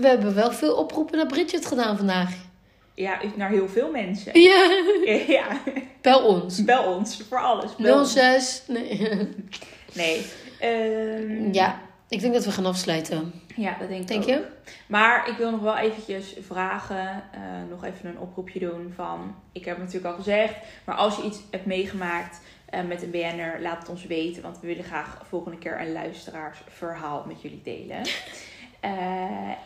We hebben wel veel oproepen naar Bridget gedaan vandaag. Ja, naar heel veel mensen. Ja. [LAUGHS] Ja, Bel ons. bel ons voor alles. Bel ons. 06. Nee. [LAUGHS] Nee. Ehm, Ja, ik denk dat we gaan afsluiten. ja, dat denk ik Denk ook. je? Maar ik wil nog wel eventjes vragen, eh, nog even een oproepje doen van, ik heb het natuurlijk al gezegd, maar als je iets hebt meegemaakt eh, met een BN'er, laat het ons weten, want we willen graag volgende keer een luisteraarsverhaal met jullie delen. Eh,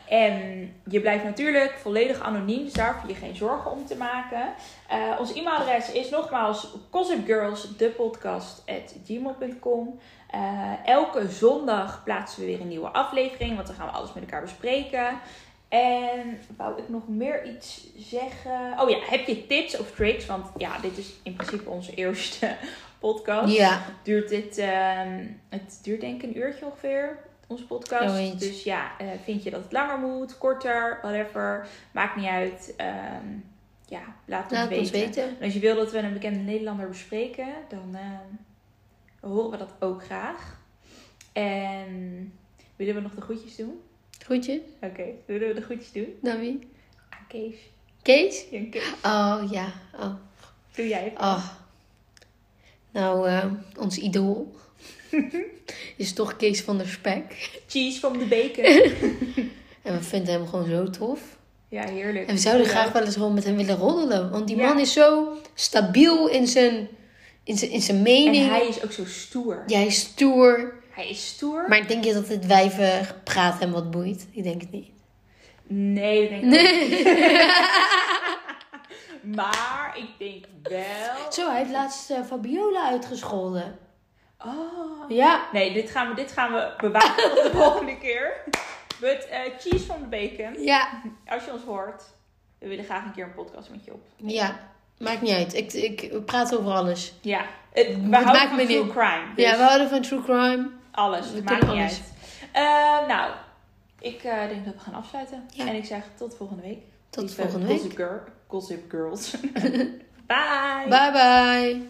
en je blijft natuurlijk volledig anoniem, dus daar hoef je geen zorgen om te maken. Eh, ons e-mailadres is nogmaals gossipgirls.depodcast.gmail.com Eh, Elke zondag plaatsen we weer een nieuwe aflevering, want dan gaan we alles met elkaar bespreken. En wou ik nog meer iets zeggen? Oh ja, heb je tips of tricks? Want ja, dit is in principe onze [LAUGHS] eerste podcast. Ja. Duurt dit, ehm, het duurt denk ik een uurtje ongeveer, onze podcast. Dus ja, eh, vind je dat het langer moet, korter, whatever. Maakt niet uit. Ehm, ja, laat, Laat ons ons weten. weten. En als je wil dat we een bekende Nederlander bespreken, dan ehm, horen we dat ook graag. En willen we nog de groetjes doen? Groetje. Oké, willen we de groetjes doen? Naar wie? Aan Kees. Kees? Ja, Kees. Oh ja. Oh. Doe jij oh. Nou, eh, ons idool [LAUGHS] is toch Kees van der Spek. Cheese from the bacon. En we vinden hem gewoon zo tof. ja, heerlijk. En we zouden Ja. graag wel eens gewoon met hem willen roddelen. Want die Ja. man is zo stabiel in zijn, in zijn, in zijn mening. En hij is ook zo stoer. Jij is stoer. Hij is stoer. Maar denk je dat het wijven praat hem wat boeit? Ik denk het niet. Nee, dat denk ik Nee. niet. [LAUGHS] Maar ik denk wel... Zo, hij heeft laatst eh, Fabiola uitgescholden. Oh. Ja. Nee, dit gaan we, dit gaan we bewaren tot de [LAUGHS] volgende keer. But eh, cheese from the bacon. Ja. Als je ons hoort, we willen graag een keer een podcast met je op. Ja. Maakt niet uit. Ik, ik praten over alles. Ja, het, we houden van true niet- crime. Dus Ja, we houden van true crime. alles. we Het maakt niet alles. uit. Eh, nou, ik eh, denk dat we gaan afsluiten. Ja. En ik zeg tot volgende week. Tot volgende week. Gossip, girl, gossip Girls. [LAUGHS] Bye. Bye bye.